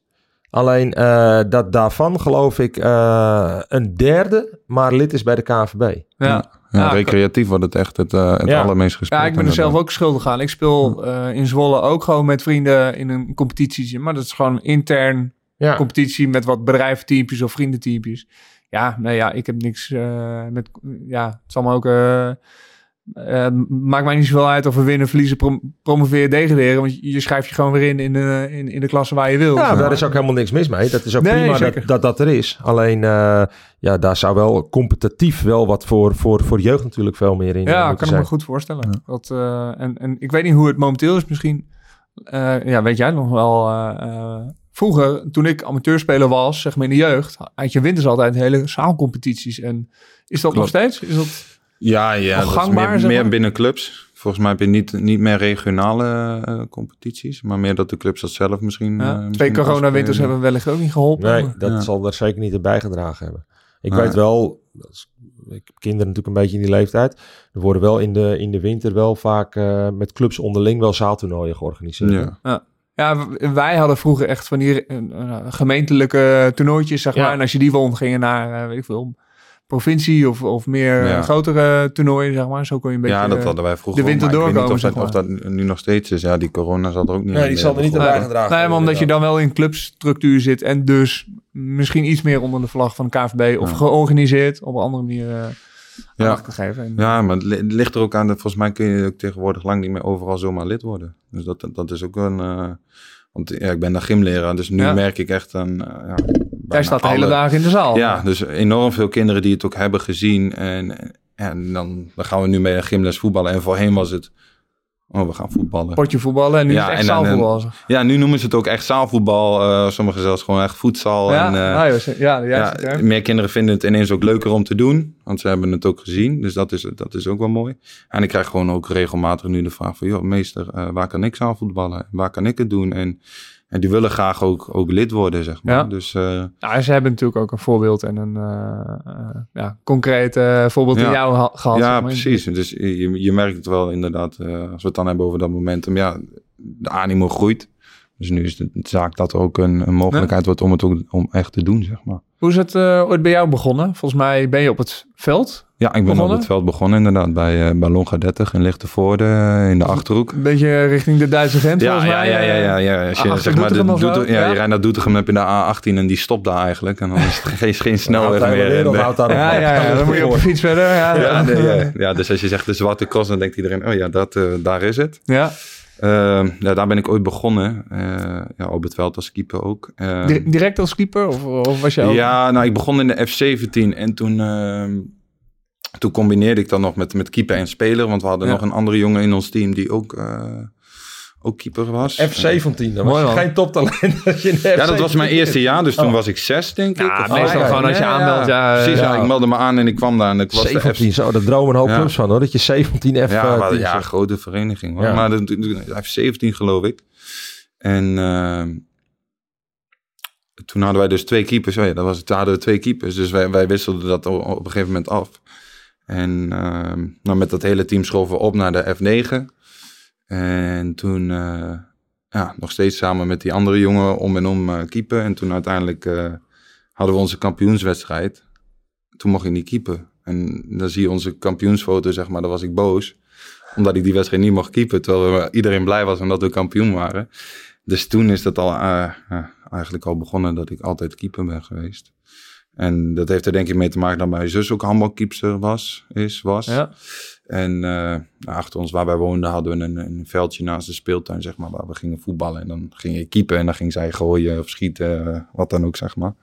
Alleen eh, dat daarvan geloof ik eh, een derde maar lid is bij de KNVB. ja. Ja, Ja, recreatief wordt het echt het, eh, het Ja. allermeest gespeeld. Ja, ik ben er zelf ook schuldig aan. Ik speel eh, in Zwolle ook gewoon met vrienden in een competitie. Maar dat is gewoon intern Ja. competitie met wat bedrijventeampjes of vriendenteampjes. Ja, nee, ja, ik heb niks eh, met... Ja, het zal me ook... eh, eh, maakt mij niet zoveel uit of we winnen, verliezen, prom promoveren, degraderen. Want je, schrijft je gewoon weer in in de, in, in de klasse waar je wil. Ja, daar is ook helemaal niks mis mee. Dat is ook Nee, prima dat, dat dat er is. Alleen, eh, ja, daar zou wel competitief wel wat voor, voor, voor de jeugd natuurlijk veel meer in Ja, moeten kan ik zijn. me goed voorstellen. Dat, eh, en, en ik weet niet hoe het momenteel is. Misschien, eh, ja, weet jij nog wel. Vroeger, toen ik amateurspeler was, zeg maar in de jeugd, had je winters altijd hele zaalcompetities. En is dat nog steeds? Is dat, Ja, ja Nog dat gangbaar, is meer, meer binnen clubs. Volgens mij heb je niet, niet meer regionale eh, competities, maar meer dat de clubs dat zelf misschien... ja, eh, twee corona-winters hebben wellicht ook niet geholpen. Nee, dat Ja. zal er zeker niet in bijgedragen hebben. Ik Nee. weet wel, ik heb kinderen natuurlijk een beetje in die leeftijd. Er worden wel in de, in de winter wel vaak eh, met clubs onderling wel zaaltoernooien georganiseerd. Ja. Ja, w- wij hadden vroeger echt van die eh, eh, gemeentelijke toernooitjes, zeg Ja. maar. En als je die won, ging je naar, eh, weet ik veel, provincie of, of meer Ja. grotere toernooien, zeg maar. Zo kon je een beetje... ja, dat hadden wij vroeger de winter ook, maar ik weet doorkomen, niet of of dat nu nog steeds is. Ja, die corona zal er ook niet Nee, die zal er niet aan Nee, bijgedragen nee, maar omdat je dan wel in clubstructuur zit en dus misschien iets meer onder de vlag van de KVB of Ja. georganiseerd op een andere manier eh Ja. Ja, maar het li- het ligt er ook aan dat volgens mij kun je ook tegenwoordig lang niet meer overal zomaar lid worden. Dus dat, dat is ook een. eh, want ja, ik ben daar gymleraar, dus nu Ja. merk ik echt een. eh, ja, Jij bijna staat de hele dagen in de zaal. Ja, dus enorm veel kinderen die het ook hebben gezien. En, en dan, dan gaan we nu mee naar gymles voetballen. En voorheen was het oh, we gaan voetballen. Potje voetballen en nu Ja, is het echt en dan- zaalvoetbal. Ja, nu noemen ze het ook echt zaalvoetbal. eh sommigen zelfs gewoon echt voedsel. Ja, en, eh, ah, joh, ja, ja, meer kinderen vinden het ineens ook leuker om te doen. Want ze hebben het ook gezien. Dus dat is, dat is ook wel mooi. En ik krijg gewoon ook regelmatig nu de vraag van... joh, meester, eh, waar kan ik zaalvoetballen? Waar kan ik het doen? En, en die willen graag ook, ook lid worden, zeg maar. Ja. Dus Ja, ze hebben natuurlijk ook een voorbeeld en een eh, eh, ja, concreet voorbeeld in Ja. jou ha- gehad. ja, zeg maar. precies. Dus je, je merkt het wel inderdaad. als we het dan hebben over dat momentum. Ja, de animo groeit. Dus nu is de zaak dat er ook een, een mogelijkheid wordt om het ook om echt te doen, zeg maar. Hoe is het ooit bij jou begonnen? Volgens mij ben je op het veld. Ja, ik ben Begonnen? op het veld begonnen inderdaad. Bij uh, Longa 30 in Lichtenvoorde eh, in de Achterhoek. Een beetje richting de Duitse grens Ja, volgens ja, mij. ja, ja, ja, eh, ja. Als je, achter zeg maar, de Doetinchem ja, Ja. je rijdt naar Doetinchem, heb je de A18 en die stopt daar eigenlijk. En dan is het geen, geen snelweg meer. En. Ja, ja, ja, dan moet je op de fiets verder. Ja, ja, nee, ja, ja, dus als je zegt de zwarte cross, dan denkt iedereen, oh ja, dat, daar is het. Ja. Ehm, ja, daar ben ik ooit begonnen. Eh, ja, op het veld als keeper ook. Ehm, Di- Direct als keeper? Of, of was je ook? ja, nou, ik begon in de F17 en toen, ehm, toen combineerde ik dat nog met, met keeper en speler. Want we hadden Ja. nog een andere jongen in ons team die ook, eh, ook keeper was. F17, dan was Mooi, je geen toptalent. Als je in Ja, dat was mijn F17 eerste jaar, dus toen Oh. was ik zes, denk ik. Ja, of meestal gewoon als je Ja, aanmeldt. Ja, Precies, ja. Ja. ik meldde me aan en ik kwam daar en ik was de 17, F- zo, daar dromen een hoop Ja. clubs van hoor. Dat je 17 F Ja, maar, 10 ja, zegt. grote vereniging. Hoor. Ja. Maar de, de, de F17 geloof ik. En ehm, toen hadden wij dus twee keepers. Oh ja, dat was het. Toen hadden we twee keepers. Dus wij, wij wisselden dat op een gegeven moment af. En ehm, nou, met dat hele team schoven we op naar de F9. En toen eh, ja, nog steeds samen met die andere jongen om en om eh keepen. En toen uiteindelijk eh, hadden we onze kampioenswedstrijd. Toen mocht ik niet keepen. En dan zie je onze kampioensfoto, zeg maar, dan was ik boos. Omdat ik die wedstrijd niet mocht keepen. Terwijl iedereen blij was omdat we kampioen waren. Dus toen is dat al eigenlijk al begonnen dat ik altijd keeper ben geweest. En dat heeft er denk ik mee te maken dat mijn zus ook handbalkeepster was, is, was. Ja. En eh, nou, achter ons waar wij woonden hadden we een, een veldje naast de speeltuin, zeg maar, waar we gingen voetballen. En dan ging je keeper en dan ging zij gooien of schieten, eh, wat dan ook, zeg maar.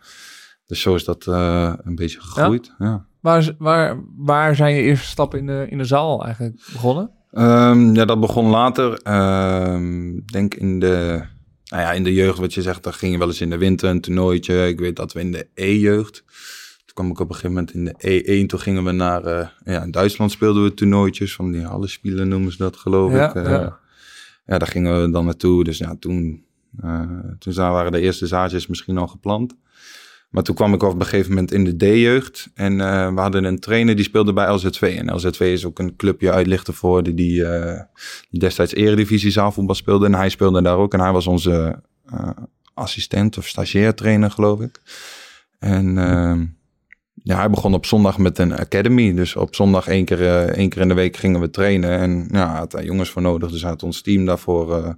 Dus zo is dat eh, een beetje gegroeid. Ja. Waar, waar, waar zijn je eerste stappen in de, in de zaal eigenlijk begonnen? Ehm, ja, dat begon later. Ehm, denk in de, nou ja, in de jeugd, wat je zegt, dan ging je wel eens in de winter een toernooitje. Ik weet dat we in de E-jeugd, toen kwam ik op een gegeven moment in de E1, toen gingen we naar, eh, ja, in Duitsland speelden we toernooitjes, van die Hallenspielen noemen ze dat geloof Ja, ik. Eh, ja. ja. daar gingen we dan naartoe. Dus ja, toen, eh, toen waren de eerste zaadjes misschien al geplant. Maar toen kwam ik op een gegeven moment in de D-jeugd. En eh, we hadden een trainer die speelde bij LZV. En LZV is ook een clubje uit Lichtenvoorde die, eh, die destijds eredivisie zaalvoetbal speelde. En hij speelde daar ook. En hij was onze eh, assistent of stagiair trainer, geloof ik. En ehm, ja, hij begon op zondag met een academy. Dus op zondag één keer, eh, één keer in de week gingen we trainen. En ja, had daar jongens voor nodig. Dus hij had ons team daarvoor eh,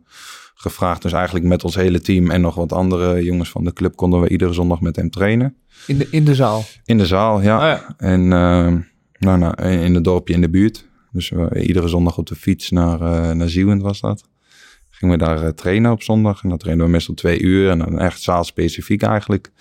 gevraagd. Dus eigenlijk met ons hele team en nog wat andere jongens van de club konden we iedere zondag met hem trainen. In de, in de zaal. In de zaal, ja. Oh ja. En ehm, nou, nou, in het dorpje in de buurt. Dus iedere zondag op de fiets naar, eh naar Zieuwend was dat. Gingen we daar eh, trainen op zondag. En dan trainen we meestal twee uur. En dan echt zaalspecifiek eigenlijk.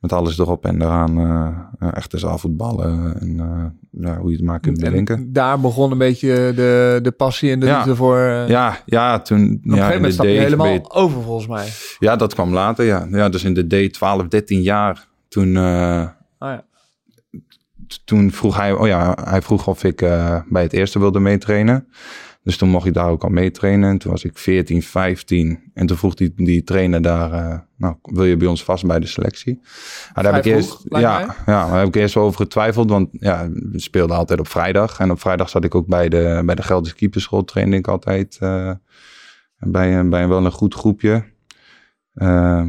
Met alles erop en eraan. eh, eh, echte zaalvoetballen. En eh, ja, hoe je het maar kunt bedenken. En daar begon een beetje de, de passie en de Ja. liefde voor. Ja, ja, toen... op een ja, gegeven moment stap je helemaal over volgens mij. Ja, dat kwam later, ja. Ja, dus in de D 12, 13 jaar. Toen... Oh ja. toen vroeg hij, oh ja, hij vroeg of ik bij het eerste wilde meetrainen. Dus toen mocht ik daar ook al meetrainen. En toen was ik 14, 15. En toen vroeg die, die trainer daar, eh, nou, wil je bij ons vast bij de selectie? Ah, daar heb ik eerst, ja, mij. ja, daar heb ik eerst wel over getwijfeld. Want ja, we speelden altijd op vrijdag. En op vrijdag zat ik ook bij de, bij de Gelderse keeperschool. Trainde ik altijd eh, bij, een- bij wel een goed groepje. Eh,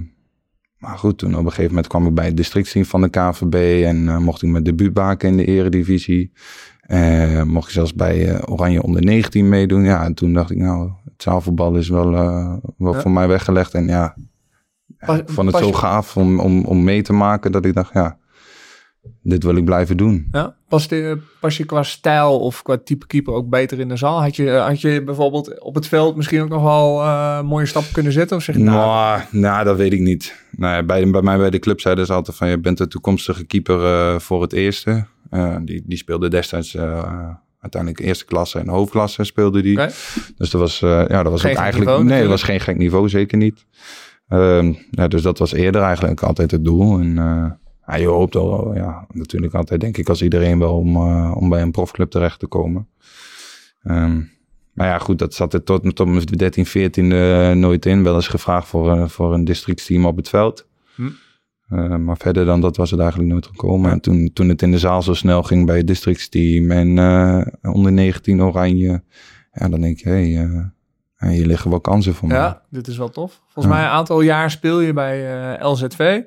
maar goed, toen op een gegeven moment kwam ik bij het districtsteam van de KVB en eh, mocht ik mijn debuut maken in de eredivisie. Eh, mocht ik zelfs bij eh, Oranje onder 19 meedoen. Ja, en toen dacht ik, nou, het zaalvoetbal is wel, eh, wel Ja. voor mij weggelegd. En ja, Pas- ik vond het zo gaaf om, om, om mee te maken dat ik dacht, ja, dit wil ik blijven doen. Ja. Pas, de, pas je qua stijl of qua type keeper ook beter in de zaal? Had je, had je bijvoorbeeld op het veld misschien ook nog wel mooie stappen kunnen zetten? Of zeg je, nou, Nou, nou, dat weet ik niet. Nou, ja, bij, bij mij bij de club zeiden ze altijd van... je bent de toekomstige keeper voor het eerste. Eh, die, die speelde destijds eh, uiteindelijk eerste klasse en hoofdklasse speelde die. Dus dat was, eh, ja, dat was Geen eigenlijk... niveau nee, dat was geen gek niveau, zeker niet. Ehm, ja, dus dat was eerder eigenlijk altijd het doel. En ja, je hoopt al, ja, natuurlijk altijd, denk ik, als iedereen wel om, om bij een profclub terecht te komen. Ehm, maar ja, goed, dat zat er tot, tot mijn 13, 14 eh, nooit in. Wel eens gevraagd voor, eh, voor een districtsteam op het veld. Hm. Eh, maar verder dan dat was het eigenlijk nooit gekomen. En toen, toen het in de zaal zo snel ging bij het districtsteam en eh, onder 19 oranje. Ja, dan denk je, hé, hey, eh, hier liggen wel kansen voor mij. Ja, dit is wel tof. Volgens mij een aantal jaar speel je bij LZV.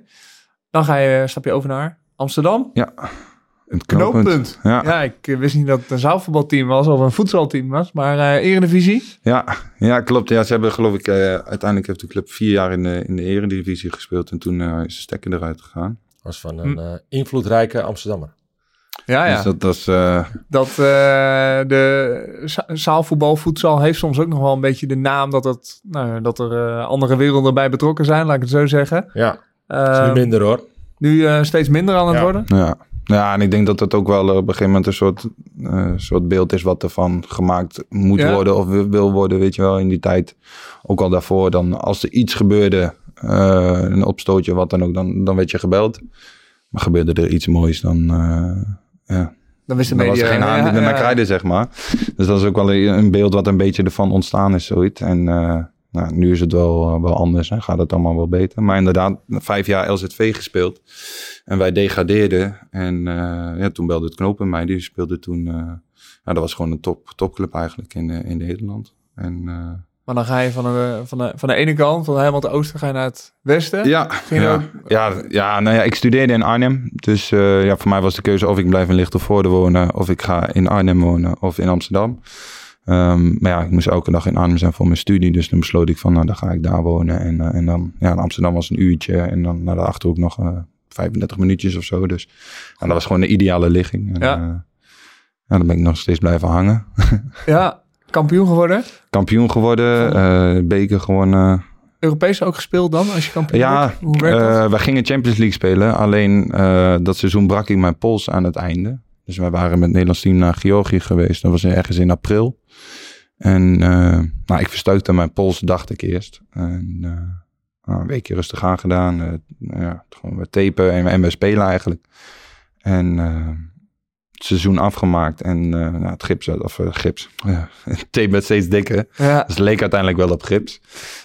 Dan ga je, stap je over naar Amsterdam. Ja, het Knooppunt. Ja. Ja, ik eh, wist niet dat het een zaalvoetbalteam was of een voetbalteam was. Maar eh Eredivisie. Ja, ja, klopt. Ja, ze hebben geloof ik, eh, uiteindelijk heeft de club vier jaar in de, in de eredivisie gespeeld. En toen eh, is de stekker eruit gegaan. Was van een eh, invloedrijke Amsterdammer. Ja, ja. Dus dat was, eh, Dat eh, de za- zaalvoetbal, voedsel heeft soms ook nog wel een beetje de naam dat, het, nou, dat er eh, andere werelden bij betrokken zijn, laat ik het zo zeggen. Ja, Eh, is nu minder hoor. nu eh, steeds minder aan het Ja. worden. ja. Ja, en ik denk dat dat ook wel eh, op een gegeven moment een soort, eh, soort beeld is wat ervan gemaakt moet Ja. worden of wil- worden, weet je wel, in die tijd. Ook al daarvoor, dan als er iets gebeurde, eh, een opstootje, wat dan ook, dan, dan werd je gebeld. Maar gebeurde er iets moois, dan, eh, ja, Dan wist de Dan was media. er geen die ja, ja. kraaide, zeg maar. Dus dat is ook wel een beeld wat een beetje ervan ontstaan is, zoiets. En nou, nu is het wel, eh, wel anders en gaat het allemaal wel beter. Maar inderdaad, vijf jaar LZV gespeeld. En wij degradeerden. En eh, ja, toen belde het knopen mij. Die speelde toen... nou, dat was gewoon een top, topclub eigenlijk in, in Nederland. En Maar dan ga je van de, van de, van de ene kant, van helemaal het oosten, ga je naar het westen. Ja, ja, ook- ja, ja, nou ja, ik studeerde in Arnhem. Dus ja, voor mij was de keuze of ik blijf in Lichtenvoorde wonen, of ik ga in Arnhem wonen, of in Amsterdam. Ehm, maar ja, ik moest elke dag in Arnhem zijn voor mijn studie. Dus toen besloot ik van, nou, dan ga ik daar wonen. En, eh, en dan, ja, in Amsterdam was een uurtje. En dan naar de Achterhoek nog eh 35 minuutjes of zo. Dus en dat was gewoon de ideale ligging. En, Ja. eh, ja, dan ben ik nog steeds blijven hangen. Ja, kampioen geworden. Kampioen geworden, beker gewonnen. Europees ook gespeeld dan, als je kampioen Ja, wordt? Hoe werkt dat? eh, wij gingen Champions League spelen. Alleen dat seizoen brak ik mijn pols aan het einde. Dus wij waren met het Nederlands team naar Georgië geweest. Dat was ergens in april. En eh, nou, ik verstuikte mijn pols, dacht ik eerst. En eh, nou, een weekje rustig aangedaan. nou ja, gewoon met tapen en, en bij spelen eigenlijk. En het seizoen afgemaakt. En nou, het gips, of gips. Ja, het tape werd steeds dikker. ja. Dus het leek uiteindelijk wel op gips.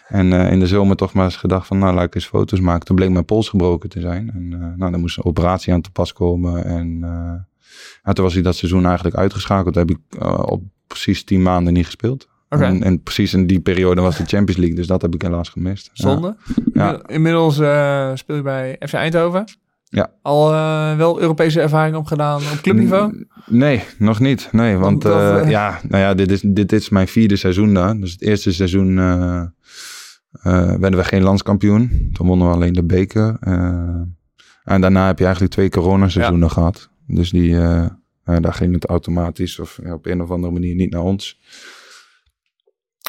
En in de zomer toch maar eens gedacht van, nou, laat ik eens foto's maken. Toen bleek mijn pols gebroken te zijn. En uh, nou, dan moest een operatie aan te pas komen. En toen was hij dat seizoen eigenlijk uitgeschakeld. Toen heb ik uh, op precies tien maanden niet gespeeld. Okay. En, en, precies in die periode was de Champions League. Dus dat heb ik helaas gemist. Zonde. Ja. Ja. Inmiddels uh, speel je bij FC Eindhoven. Ja. Al uh, wel Europese ervaring opgedaan op clubniveau? Nee, nog niet. Nee, want dat, uh, uh, ja, nou ja, dit is, dit is mijn vierde seizoen daar. Dus het eerste seizoen werden we geen landskampioen. Toen wonnen we alleen de beker. En daarna heb je eigenlijk twee coronaseizoenen ja. gehad. Dus die, uh, daar ging het automatisch of op een of andere manier niet naar ons.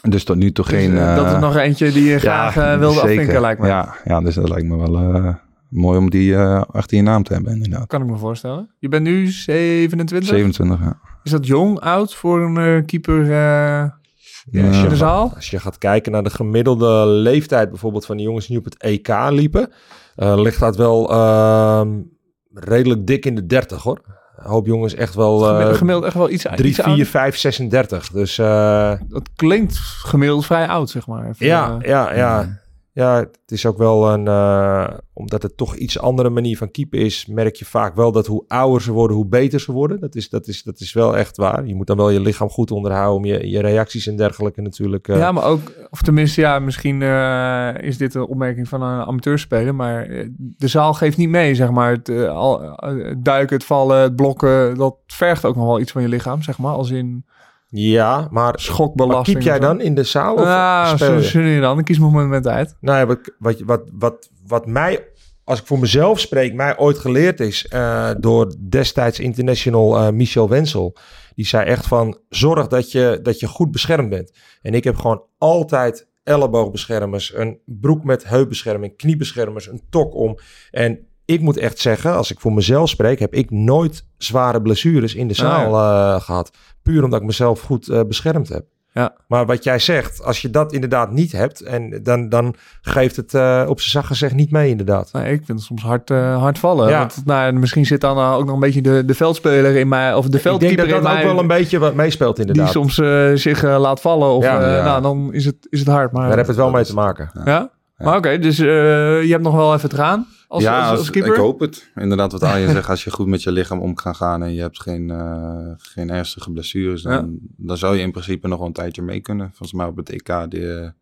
Dus tot nu toe dus, geen... dat is nog eentje die je graag ja, wilde zeker. afvinken, lijkt me. Ja, ja, dus dat lijkt me wel uh, mooi om die uh, achter je naam te hebben, inderdaad. Kan ik me voorstellen. Je bent nu 27? 27, ja. Is dat jong, oud voor een uh, keeper ja, als, je in de zaal? Gaat, als je gaat kijken naar de gemiddelde leeftijd bijvoorbeeld van de jongens die op het EK liepen, uh, ligt dat wel uh, redelijk dik in de 30 hoor. Een hoop jongens echt wel... Uh, gemiddeld echt wel iets 3, 4, 5, 36. Dus... Uh, dat klinkt gemiddeld vrij oud, zeg maar. Even, ja, uh, ja, ja. Ja, het is ook wel een... Uh, omdat het toch iets andere manier van keepen is... merk je vaak wel dat hoe ouder ze worden, hoe beter ze worden. Dat is, dat is, dat is wel echt waar. Je moet dan wel je lichaam goed onderhouden... je, je reacties en dergelijke natuurlijk... Uh, ja, maar ook... Of tenminste, ja, misschien uh, is dit een opmerking van een amateurspeler... maar eh, de zaal geeft niet mee, zeg maar. Het, al, duiken, het vallen, het blokken... dat vergt ook nog wel iets van je lichaam, zeg maar. Als in... Ja, maar schokbelasting. Maar kiep jij dan in de zaal? Of zo nu dan. Ik kies mijn moment uit. Nou ja, wat, wat, wat, wat, wat mij, als ik voor mezelf spreek, mij ooit geleerd is uh, door destijds international uh, Michel Wensel. Die zei echt van, zorg dat je, dat je goed beschermd bent. En ik heb gewoon altijd elleboogbeschermers, een broek met heupbescherming, kniebeschermers, een tok om. En ik moet echt zeggen, als ik voor mezelf spreek, heb ik nooit zware blessures in de zaal eh, gehad. Puur omdat ik mezelf goed eh, beschermd heb. Ja. Maar wat jij zegt, als je dat inderdaad niet hebt, en dan, dan geeft het eh, op zijn zacht gezegd niet mee, inderdaad. Nee, ik vind het soms hard, hard vallen. Ja. Want, nou, misschien zit dan ook nog een beetje de, de veldspeler in mij, of de Ik denk veldkeeper dat in dat ook mij, wel een beetje wat meespeelt, die inderdaad. soms eh, zich laat vallen. Of, Ja. Nou, dan is het, is het hard. Maar, Daar heb het wel mee te maken. ja? Maar oké, dus je hebt nog wel even het gaan als, ja, als, als als- keeper? ik hoop het. Inderdaad, wat Arjen zegt, als je goed met je lichaam om kan gaan en je hebt geen, eh, geen ernstige blessures, dan, dan zou je in principe nog wel een tijdje mee kunnen. Volgens mij op het EK, de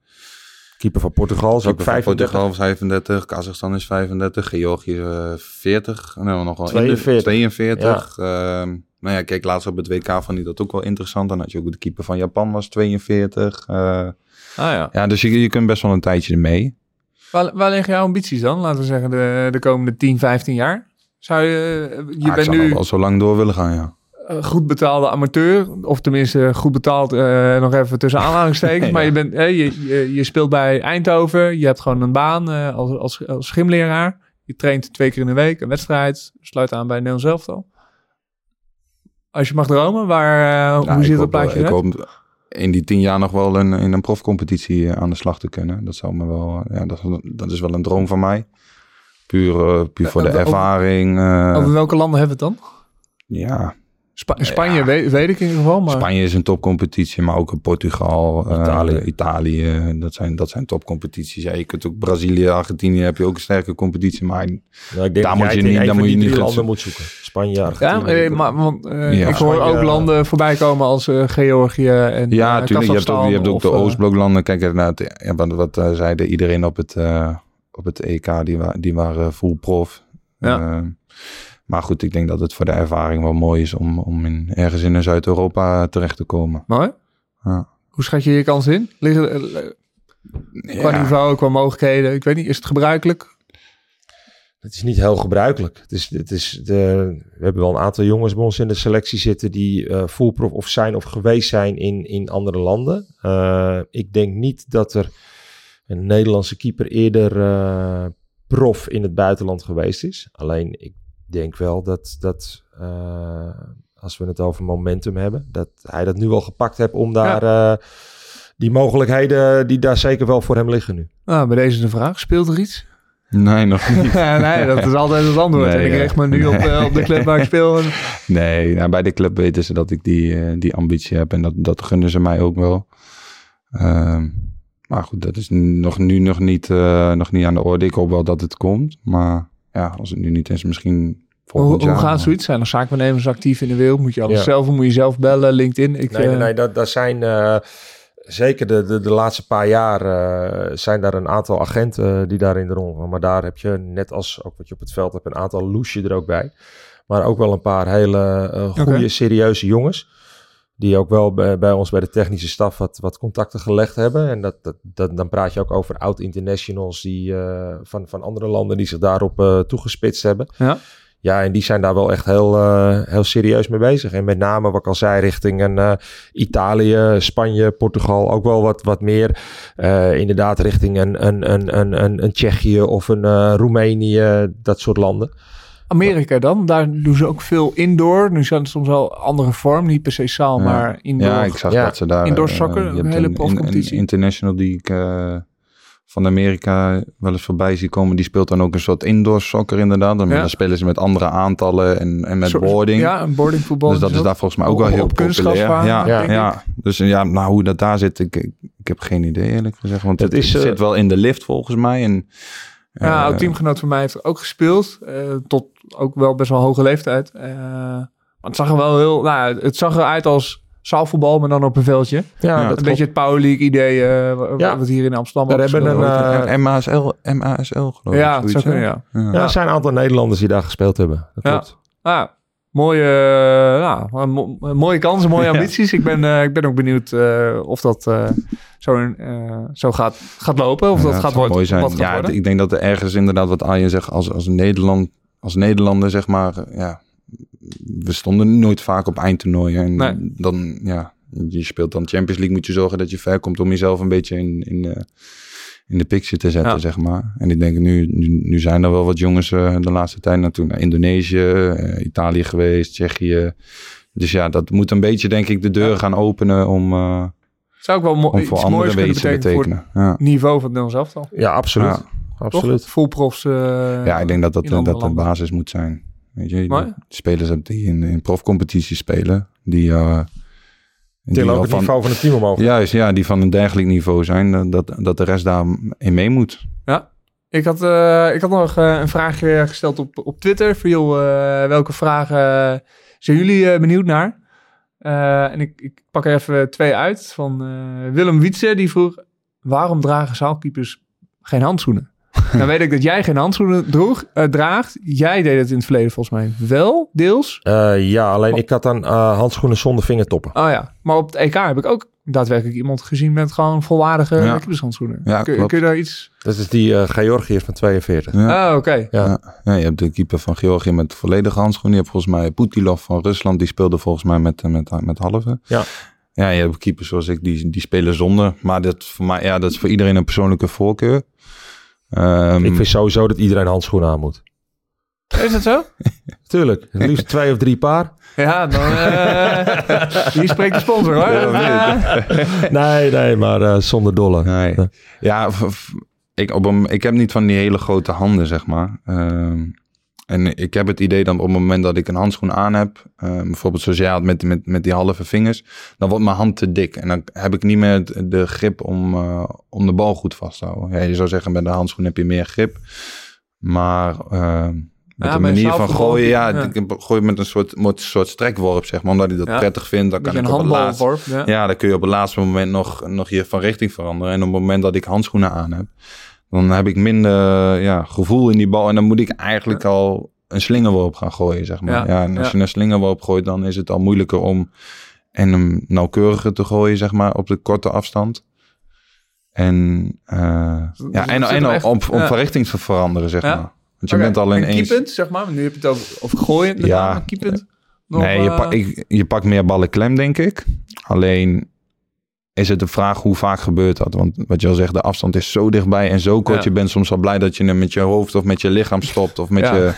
Keeper van Portugal is ook keeper van 35. Portugal 35, Kazachstan is 35, Georgië eh, 40, en dan nog wel 42. 42. Ehm, nou ja, kijk, laatst op het WK vond hij dat ook wel interessant. Dan had je ook de keeper van Japan was 42. eh, Ah, ja. ja, dus je, je kunt best wel een tijdje mee. Waar, waar liggen jouw ambities dan? Laten we zeggen de, de komende 10, 15 jaar. Zou je, je Ja, ik bent nu wel zo lang door willen gaan, ja. eh, goed betaalde amateur, of tenminste goed betaald, eh, nog even tussen aanhalingstekens. Ja. Maar je, bent, eh, je, je, je speelt bij Eindhoven, je hebt gewoon een baan eh, als, als, als schimleraar. Je traint twee keer in de week, een wedstrijd, sluit aan bij Nederlands elftal. Als je mag dromen, waar, eh, Nou, hoe ik ziet dat plaatje eruit? In die tien jaar nog wel in, in een profcompetitie eh, aan de slag te kunnen. Dat zou me wel, ja, dat, dat is wel een droom van mij. Puur, eh, puur voor de over- ervaring. eh, Over welke landen hebben we het dan? ja, Spa- Spanje weet, weet ik in ieder geval, maar... Spanje is een topcompetitie, maar ook Portugal, eh, Italië. Italië. dat, zijn, dat zijn topcompetities. Ja, je kunt ook Brazilië, Argentinië heb je ook een sterke competitie. Maar Nou, ik denk Daar dat moet je niet- daar moet je niet landen moet zoeken. Spanje, Ja, Argentinië. eh, maar want, eh, Ja. ik hoor Spanje, ook landen voorbij komen als eh, Georgië en ja, eh, natuurlijk. Je hebt ook, Kazachstan je hebt ook of, de eh, Oostbloklanden. Kijk, ja, wat, wat eh, zeiden iedereen op het, eh, op het EK, die, wa die waren full prof. Ja. Maar goed, ik denk dat het voor de ervaring wel mooi is om, om in, ergens in Zuid-Europa terecht te komen. Mooi. Ja. Hoe schat je je kans in? Liggen, eh, qua Ja. niveau, qua mogelijkheden? Ik weet niet, is het gebruikelijk? Het is niet heel gebruikelijk. Het is, het is de, we hebben wel een aantal jongens bij ons in de selectie zitten die eh full prof of zijn of geweest zijn in, in andere landen. Eh, ik denk niet dat er een Nederlandse keeper eerder eh, prof in het buitenland geweest is. Alleen ik denk wel dat, dat eh, als we het over momentum hebben, dat hij dat nu wel gepakt heeft om daar eh, die mogelijkheden die daar zeker wel voor hem liggen nu. Nou, bij deze de vraag. Speelt er iets? Nee, nog niet. nee, dat is altijd het antwoord. Nee, en ik ja. richt me nu op, de, op de club waar ik speel. Nee, nou, bij de club weten ze dat ik die, eh, die ambitie heb en dat, dat gunnen ze mij ook wel. Ehm, maar goed, dat is nog, nu nog niet, eh, nog niet aan de orde. Ik hoop wel dat het komt. Maar ja, als het nu niet is, misschien Hoe, volgend hoe jaar. gaat zoiets? Zijn er zaakwaarnemers actief in de wereld? Moet je alles Ja. zelf? Moet je zelf bellen? LinkedIn? Ik, Nee, nee, eh, nee dat, dat zijn eh, zeker de, de, de laatste paar jaar eh, zijn daar een aantal agenten die daar in de rol gaan. Maar daar heb je, net als ook wat je op het veld hebt, een aantal loesje er ook bij. Maar ook wel een paar hele goede, serieuze jongens. Die ook wel bij, bij ons bij de technische staf wat, wat contacten gelegd hebben. En dat, dat, dat, dan praat je ook over oud-internationals die, eh, van, van andere landen die zich daarop eh, toegespitst hebben. Ja. Ja, en die zijn daar wel echt heel, eh, heel serieus mee bezig. En met name, wat ik al zei, richting een Italië, Spanje, Portugal. Ook wel wat, wat meer. inderdaad, richting een, een, een, een, een, een Tsjechië of een Roemenië. Dat soort landen. Amerika dan? Daar doen ze ook veel indoor. Nu zijn het soms wel andere vorm. Niet per se zaal, Ja. maar indoor. Ja, ik zag Ja. dat ze daar... Indoor eh, soccer, je een hebt hele profcompetitie. een international die ik eh, van Amerika wel eens voorbij zie komen. Die speelt dan ook een soort indoor soccer inderdaad. Dan, Ja. dan spelen ze met andere aantallen en, en met boarding. Ja, een boardingvoetbal. Dus dat is daar volgens mij ook Op- wel heel op populair. Ja, denk ja, ik. Dus ja, nou, hoe dat daar zit, ik, ik, ik heb geen idee eerlijk gezegd. Want Het het, is, het eh, zit wel in de lift volgens mij. En, Ja, een teamgenoot van mij heeft er ook gespeeld. eh, tot ook wel best wel hoge leeftijd. Eh, maar het zag er wel heel... Nou, het zag eruit als zaalvoetbal, maar dan op een veldje. Ja, Ja, dat een beetje het Power League idee eh, Ja. wat hier in Amsterdam Daar hebben een, wordt. eh, en MASL, MASL geloof ik. ja, het zoiets, kunnen, ja. Ja. Ja, er zijn een aantal Nederlanders die daar gespeeld hebben. Dat Ja. klopt. Ah, mooie, eh, nou, mo- een mooie kansen, mooie Ja. ambities. Ik, ben, eh, ik ben ook benieuwd eh, of dat eh, zo, eh, zo gaat, gaat lopen. Of Ja, dat gaat worden. mooi zijn. Ja, worden. ik denk dat er ergens inderdaad wat Arjen zegt als, als, Nederland, als Nederlander, zeg maar, eh, ja, we stonden nooit vaak op eindtoernooien. En Nee. dan, ja, je speelt dan Champions League, moet je zorgen dat je ver komt om jezelf een beetje in, in, eh, in de picture te zetten, Ja. zeg maar. En ik denk, nu, nu, nu zijn er wel wat jongens eh, de laatste tijd naartoe. Naar Indonesië, eh, Italië geweest, Tsjechië. Dus ja, dat moet een beetje, denk ik, de deur gaan openen om, eh, Zou ook wel mo om iets voor moois kunnen iets te betekenen voor betekenen. Ja. het niveau van het Nederlands elftal. Ja, absoluut. Ja. Absoluut. Toch? Full profs. eh, ja, ik denk dat dat, andere dat de landen. basis moet zijn. Weet je, de spelers hebben die in, in profcompetities spelen, die... die Tillen ook het van- niveau van het team omhoog. Juist, ja, die van een dergelijk niveau zijn, eh, dat, dat de rest daarin mee moet. Ik had, eh, ik had nog eh, een vraag eh, gesteld op, op Twitter. Voor eh, welke vragen zijn jullie benieuwd naar? Eh, en ik, ik pak er even twee uit. Van eh, Willem Wietse, die vroeg... Waarom dragen zaalkeepers geen handschoenen? nou weet ik dat jij geen handschoenen droeg, eh, draagt. Jij deed het in het verleden volgens mij wel, deels. Eh, ja, alleen ik had dan eh, handschoenen zonder vingertoppen. Oh ja, maar op het EK heb ik ook daadwerkelijk iemand gezien met gewoon volwaardige Ja. keepershandschoenen. Ja, kun, klopt. kun je daar iets... Dat is die eh Georgiër van 42. Ja. Ah, oké. Ja. Ja, je hebt de keeper van Georgië met volledige handschoenen. Je hebt volgens mij Putilov van Rusland, die speelde volgens mij met, met, met halve. Ja. Ja, je hebt keepers zoals ik, die, die spelen zonder. Maar dat, voor mij, ja, dat is voor iedereen een persoonlijke voorkeur. Ehm, Ik vind sowieso dat iedereen handschoenen aan moet. Is dat zo? Tuurlijk. Het liefst twee of drie paar. Ja, dan... eh hier spreekt de sponsor, hoor. Ja, Eh, Nee, nee, maar eh, zonder dolle. Nee. Ja, ik, op een, ik heb niet van die hele grote handen, zeg maar. Ehm, en ik heb het idee dat op het moment dat ik een handschoen aan heb, eh, bijvoorbeeld zoals jij had met, met, met die halve vingers, dan wordt mijn hand te dik. En dan heb ik niet meer de- grip om, eh, om de bal goed vast te houden. Ja, je zou zeggen, met de handschoen heb je meer grip. Maar eh, met Ja, de manier van gooien, ja, ik gooi met een soort, met een soort strekworp, zeg maar. Omdat ik dat Ja. prettig vind, dan kan ik op het laatst... handbalvorp. Ja. Ja, dan kun je op het laatste moment nog, nog je van richting veranderen. En op het moment dat ik handschoenen aan heb, dan heb ik minder ja, gevoel in die bal. En dan moet ik eigenlijk al een slingerworp gaan gooien, zeg maar. Ja, Ja, en als ja. je een slingerworp gooit, dan is het al moeilijker om en hem nauwkeuriger te gooien, zeg maar, op de korte afstand. En, eh, ja, en, en om, echt- om, om ja. van richting te veranderen, zeg maar. Want je bent al ineens... keepend, zeg maar. Nu heb je het over, over gooien. Ja. keepend. Nee, je, eh, pak, ik, je pakt meer ballen klem, denk ik. Alleen is het de vraag hoe vaak gebeurt dat? Want wat je al zegt, de afstand is zo dichtbij en zo kort. Ja. Je bent soms al blij dat je hem met je hoofd of met je lichaam stopt. Of met, Ja. je,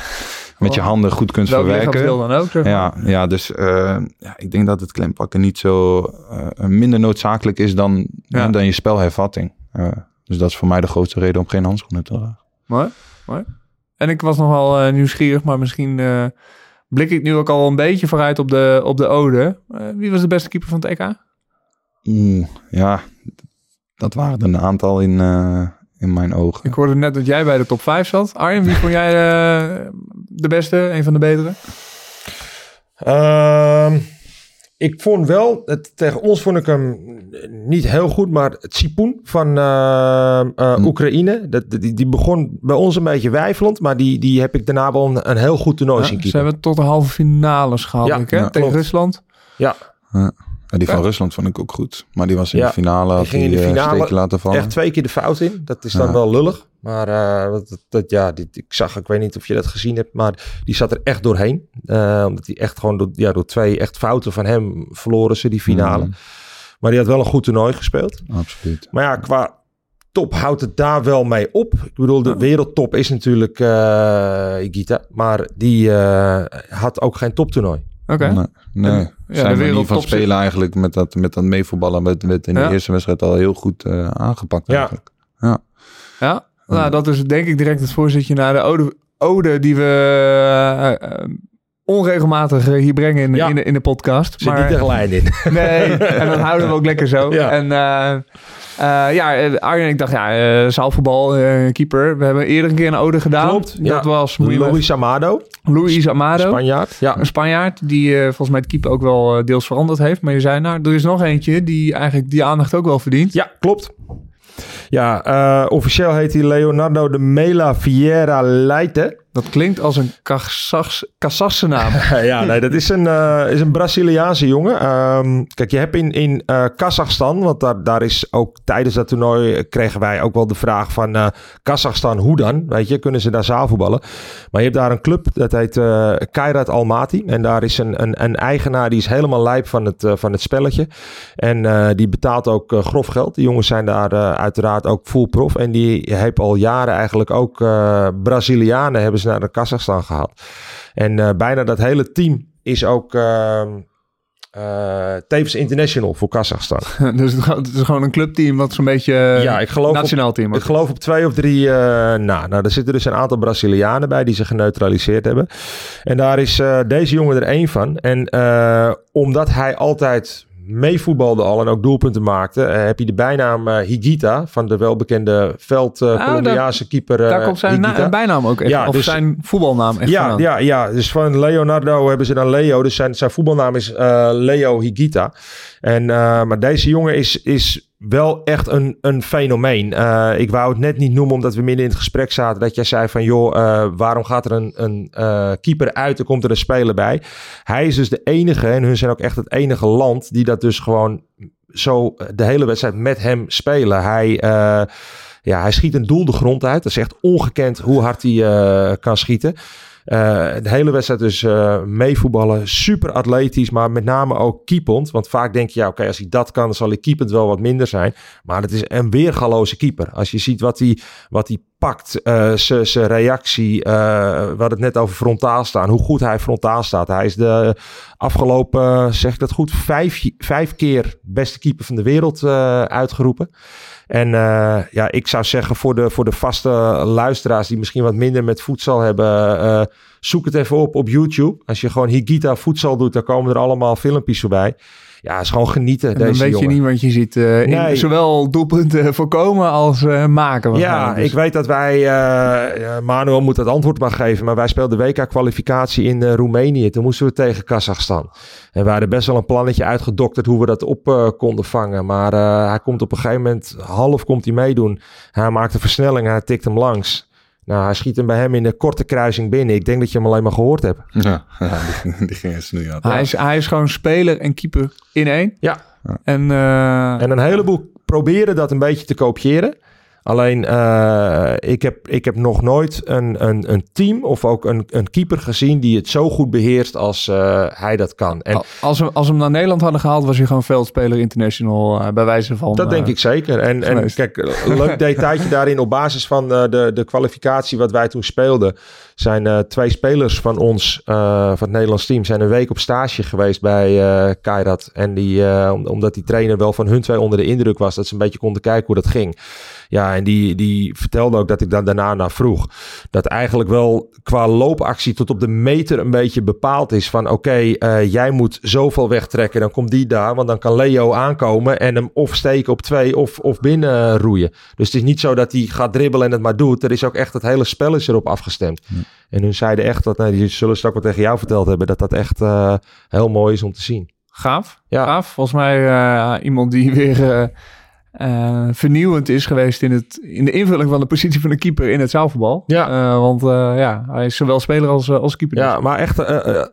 met je handen goed kunt welk verwerken. lichaamsdeel dan ook, zeg maar. Ja, ja, dus eh, ja, ik denk dat het klempakken niet zo eh, minder noodzakelijk is dan, dan je spelhervatting. Eh, dus dat is voor mij de grootste reden om geen handschoenen te dragen. Mooi, mooi. En ik was nogal nieuwsgierig, maar misschien blik ik nu ook al een beetje vooruit op de, op de ode. Wie was de beste keeper van het EK? Oeh, ja, dat waren er een aantal in, eh, in mijn ogen. Ik hoorde net dat jij bij de top 5 zat. Arjen, wie vond jij eh, de beste, een van de betere? Ehm, ik vond wel, het, tegen ons vond ik hem niet heel goed, maar het Sipoen van eh, eh, Hm. Oekraïne, dat, die, die begon bij ons een beetje wijfelend, maar die, die heb ik daarna wel een, een heel goed toernooi Ja, zien ze hebben tot de halve finales gehaald, Ja, ik, hè? ja, tegen klopt. Rusland. Ja, Ja, die van Ja. Rusland vond ik ook goed. Maar die was in Ja, de finale, had ging in die, de eh, finale laten vallen. echt twee keer de fout in. Dat is dan wel lullig. Maar eh, dat, dat- ja, dit, ik zag, ik weet niet of je dat gezien hebt, maar die zat er echt doorheen. Eh, omdat hij echt gewoon door, ja, door twee echt fouten van hem verloren ze die finale. Mm, Maar die had wel een goed toernooi gespeeld. absoluut. Maar ja, qua top houdt het daar wel mee op. Ik bedoel, de wereldtop is natuurlijk eh Igita. Maar die had ook geen toptoernooi. Oké. Nee, nee. En- ja, de zijn we niet wereldtop van zit- spelen eigenlijk met dat, met dat meevoetballen. Werd, werd in de Ja. eerste wedstrijd al heel goed eh, aangepakt Ja. eigenlijk. Ja, nou, dat is denk ik direct het voorzitje naar de ode, ode die we eh, eh, onregelmatig hier brengen in, Ja. in, de, in de podcast. Zit niet echt lijn in. Nee, en dat houden we ook lekker zo. Ja. En ja, eh, Arjen, ik dacht, ja, uh, zaalvoetbal, eh, keeper. We hebben eerder een keer een ode gedaan. Klopt, ja. Dat was Luis Amado, Luis Amado. Spanjaard. Ja, Een Spanjaard die eh, volgens mij het keeper ook wel eh, deels veranderd heeft. Maar je zei, nou, er is nog eentje die eigenlijk die aandacht ook wel verdient. ja klopt. Ja, eh, officieel heet hij Leonardo de Mela Vieira Leite. Dat klinkt als een Kazachs- Kazachse naam. ja, nee, dat is een, eh, is een Braziliaanse jongen. Ehm, kijk, je hebt in, in eh, Kazachstan, want daar, daar is ook tijdens dat toernooi kregen wij ook wel de vraag van eh Kazachstan, hoe dan? Weet je, kunnen ze daar zaalvoetballen? Maar je hebt daar een club, dat heet eh Kairat Almaty. En daar is een, een, een eigenaar, die is helemaal lijp van het, van het spelletje. En die betaalt ook grof geld. Die jongens zijn daar uiteraard ook full prof. En die heeft al jaren eigenlijk ook Brazilianen hebben ze naar de Kazachstan gehaald. En eh, bijna dat hele team is ook ehm, eh, tevens international voor Kazachstan. dus het is gewoon een clubteam wat zo'n beetje eh, ja, ik geloof nationaal op, team Ik geloof op twee of drie. eh, nou, nou, er zitten dus een aantal Brazilianen bij die ze geneutraliseerd hebben. En daar is deze jongen er één van. En omdat hij altijd meevoetbalde al en ook doelpunten maakte, eh, heb je de bijnaam eh, Higita van de welbekende veld eh daar- Colombiaanse keeper. Daar komt zijn na- bijnaam ook echt, Ja, of dus- zijn voetbalnaam echt Ja, vandaan. ja, ja, dus van Leonardo hebben ze dan Leo. Dus zijn, zijn voetbalnaam is Leo Higita. En, eh, maar deze jongen is, is wel echt een, een fenomeen. Eh, ik wou het net niet noemen omdat we midden in het gesprek zaten. Dat jij zei van joh, eh, waarom gaat er een, een keeper uit en komt er een speler bij? Hij is dus de enige en hun zijn ook echt het enige land die dat dus gewoon zo de hele wedstrijd met hem spelen. Hij... ja, hij schiet een doel de grond uit. Dat is echt ongekend hoe hard hij kan schieten. Eh, de hele wedstrijd dus eh, meevoetballen. Super atletisch, maar met name ook keepend. Want vaak denk je, ja, oké, als hij dat kan, zal hij keepend wel wat minder zijn. Maar het is een weergaloze keeper. Als je ziet wat hij, wat hij pakt, eh, zijn reactie. we hadden het net over frontaal staan. Hoe goed hij frontaal staat. Hij is de afgelopen, zeg ik dat goed, vijf, vijf keer beste keeper van de wereld uitgeroepen. En eh, ja, ik zou zeggen voor de, voor de vaste luisteraars die misschien wat minder met voedsel hebben, eh, zoek het even op op YouTube. Als je gewoon Higita voedsel doet, dan komen er allemaal filmpjes voorbij. Ja, is gewoon genieten, En dan deze weet jongen. je niet wat je ziet. eh, in Nee. zowel doelpunten voorkomen als eh, maken. Ja. Dus- ik weet dat wij, eh, Manuel moet dat antwoord maar geven, maar wij speelden WK-kwalificatie in Roemenië. Toen moesten we tegen Kazachstan. En we hadden best wel een plannetje uitgedokterd hoe we dat op konden vangen. Maar hij komt op een gegeven moment, half komt hij meedoen. Hij maakt een versnelling, hij tikt hem langs. Nou, hij schiet hem bij hem in de korte kruising binnen. Ik denk dat je hem alleen maar gehoord hebt. Ja, ja die, die ging eens nu aan. Hij, is, hij is gewoon speler en keeper in één. Ja. En, eh, En een heleboel proberen dat een beetje te kopiëren. Alleen, eh, ik, heb, ik heb nog nooit een, een, een team of ook een, een keeper gezien die het zo goed beheerst als eh, hij dat kan. En al- als, we, als we hem naar Nederland hadden gehaald, was hij gewoon veldspeler international. eh, bij wijze van. dat denk ik zeker. En, en kijk, leuk detailtje daarin op basis van de, de kwalificatie wat wij toen speelden. Zijn eh, twee spelers van ons, eh, van het Nederlands team, zijn een week op stage geweest bij eh Kairat. En die, om- omdat die trainer wel van hun twee onder de indruk was, dat ze een beetje konden kijken hoe dat ging. Ja, en die, die vertelde ook dat ik daar daarna naar vroeg. Dat eigenlijk wel qua loopactie tot op de meter een beetje bepaald is. Van oké, jij moet zoveel wegtrekken. Dan komt die daar. Want dan kan Leo aankomen en hem of steken op twee of, of binnen roeien. Dus het is niet zo dat hij gaat dribbelen en het maar doet. Er is ook echt het hele spel is erop afgestemd. En hun zeiden echt dat, nou, die zullen straks wat tegen jou verteld hebben. Dat dat echt eh, heel mooi is om te zien. Gaaf. Ja. Gaaf. Volgens mij eh, iemand die weer eh, vernieuwend is geweest in, het, in de invulling van de positie van de keeper in het zaalvoetbal. Ja. Eh, want eh, ja, hij is zowel speler als, als keeper. Ja, maar echt,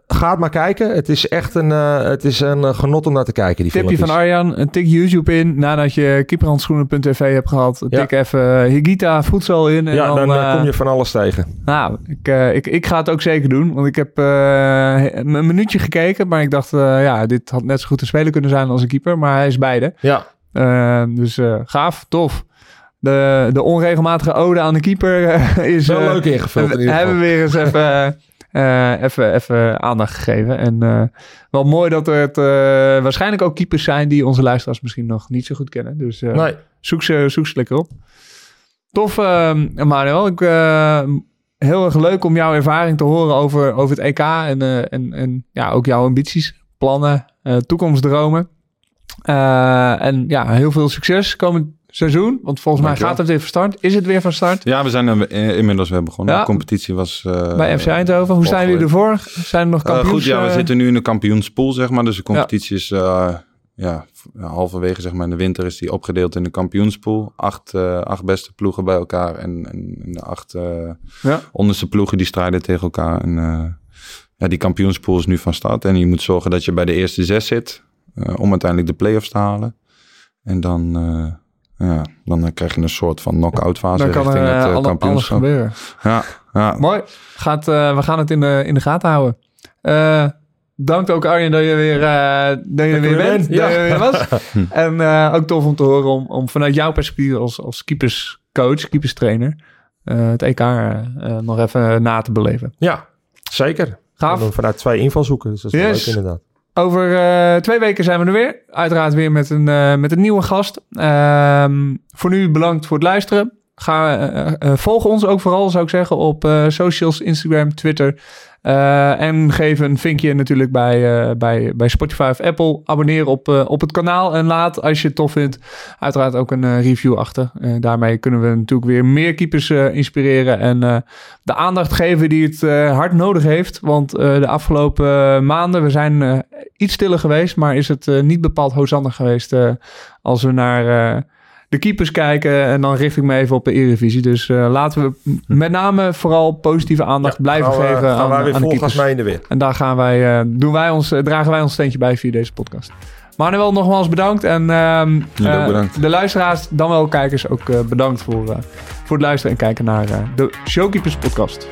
ga het maar kijken. Het is echt een, het is een genot om naar te kijken, die Tipje van Arjan, een tik YouTube in nadat je keeperhandschoenen.tv hebt gehad. Ja. Tik even Higita voedsel in. En ja, dan, eh, kom je van alles tegen. Nou, ik, ik, ik ga het ook zeker doen. Want ik heb een minuutje gekeken. Maar ik dacht, ja, dit had net zo goed een speler kunnen zijn als een keeper. Maar hij is beide. Ja, dus eh, gaaf, tof. De, de onregelmatige ode aan de keeper eh, is... wel eh, leuk ingevuld in hebben we weer eens even, eh, even, even aandacht gegeven. En eh, wel mooi dat er het, eh, waarschijnlijk ook keepers zijn... die onze luisteraars misschien nog niet zo goed kennen. Dus eh, Nee, zoek, ze, zoek ze lekker op. Tof, eh, Manuel. Ik, eh, heel erg leuk om jouw ervaring te horen over, over het EK. En, eh, en, en ja, ook jouw ambities, plannen, eh, toekomstdromen. Eh, en ja, heel veel succes komend seizoen. Want volgens mij gaat het weer van start. Is het weer van start? Ja, we zijn er eh, inmiddels weer begonnen. Ja. De competitie was... eh, Bij FC Eindhoven. Hoe staan jullie ervoor? Zijn er nog kampioens? goed, ja, we zitten nu in de kampioenspool, zeg maar. Dus de competitie is ja, halverwege zeg maar in de winter is die opgedeeld in de kampioenspool. Acht, acht beste ploegen bij elkaar en, de acht Ja. onderste ploegen die strijden tegen elkaar. En ja, die kampioenspool is nu van start. En je moet zorgen dat je bij de eerste zes zit om uiteindelijk de play-offs te halen. En dan, eh, ja, dan krijg je een soort van knock-out fase Dan kan er richting eh, het eh, alle- alles kampioenschap. gebeuren. Ja, ja. Mooi. Gaat, eh, we gaan het in de, in de gaten houden. Eh dank ook Arjen dat je weer, eh, dat je er weer bent. bent, Dat je ja. weer was. en eh, ook tof om te horen om, om vanuit jouw perspectief als, als keeperscoach, keeperstrainer, eh, het EK eh, eh, nog even na te beleven. Ja, zeker. Gaaf. En dan vanuit twee invalshoeken, dus dat is Yes. leuk inderdaad. Over eh, twee weken zijn we er weer. Uiteraard weer met een, eh, met een nieuwe gast. Ehm, voor nu bedankt voor het luisteren. Ga, eh, eh, volg ons ook vooral, zou ik zeggen, op eh, socials, Instagram, Twitter. En geef een vinkje natuurlijk bij, bij, bij Spotify of Apple. Abonneer op, op het kanaal en laat, als je het tof vindt, uiteraard ook een review achter. Daarmee kunnen we natuurlijk weer meer keepers inspireren en de aandacht geven die het hard nodig heeft. Want de afgelopen maanden, we zijn iets stiller geweest, maar is het niet bepaald hosandig geweest als we naar de keepers kijken. En dan richt ik me even op de Eredivisie. Dus eh, laten we m- met name vooral positieve aandacht Ja, blijven gaan we- geven gaan aan, wij weer aan de keepers. mee in de weer. En daar gaan wij, eh, doen wij ons, eh, dragen wij ons steentje bij via deze podcast. Manuel, nogmaals bedankt. En ehm, eh, bedankt. de luisteraars, dan wel kijkers, ook bedankt voor, voor het luisteren en kijken naar de Showkeepers podcast.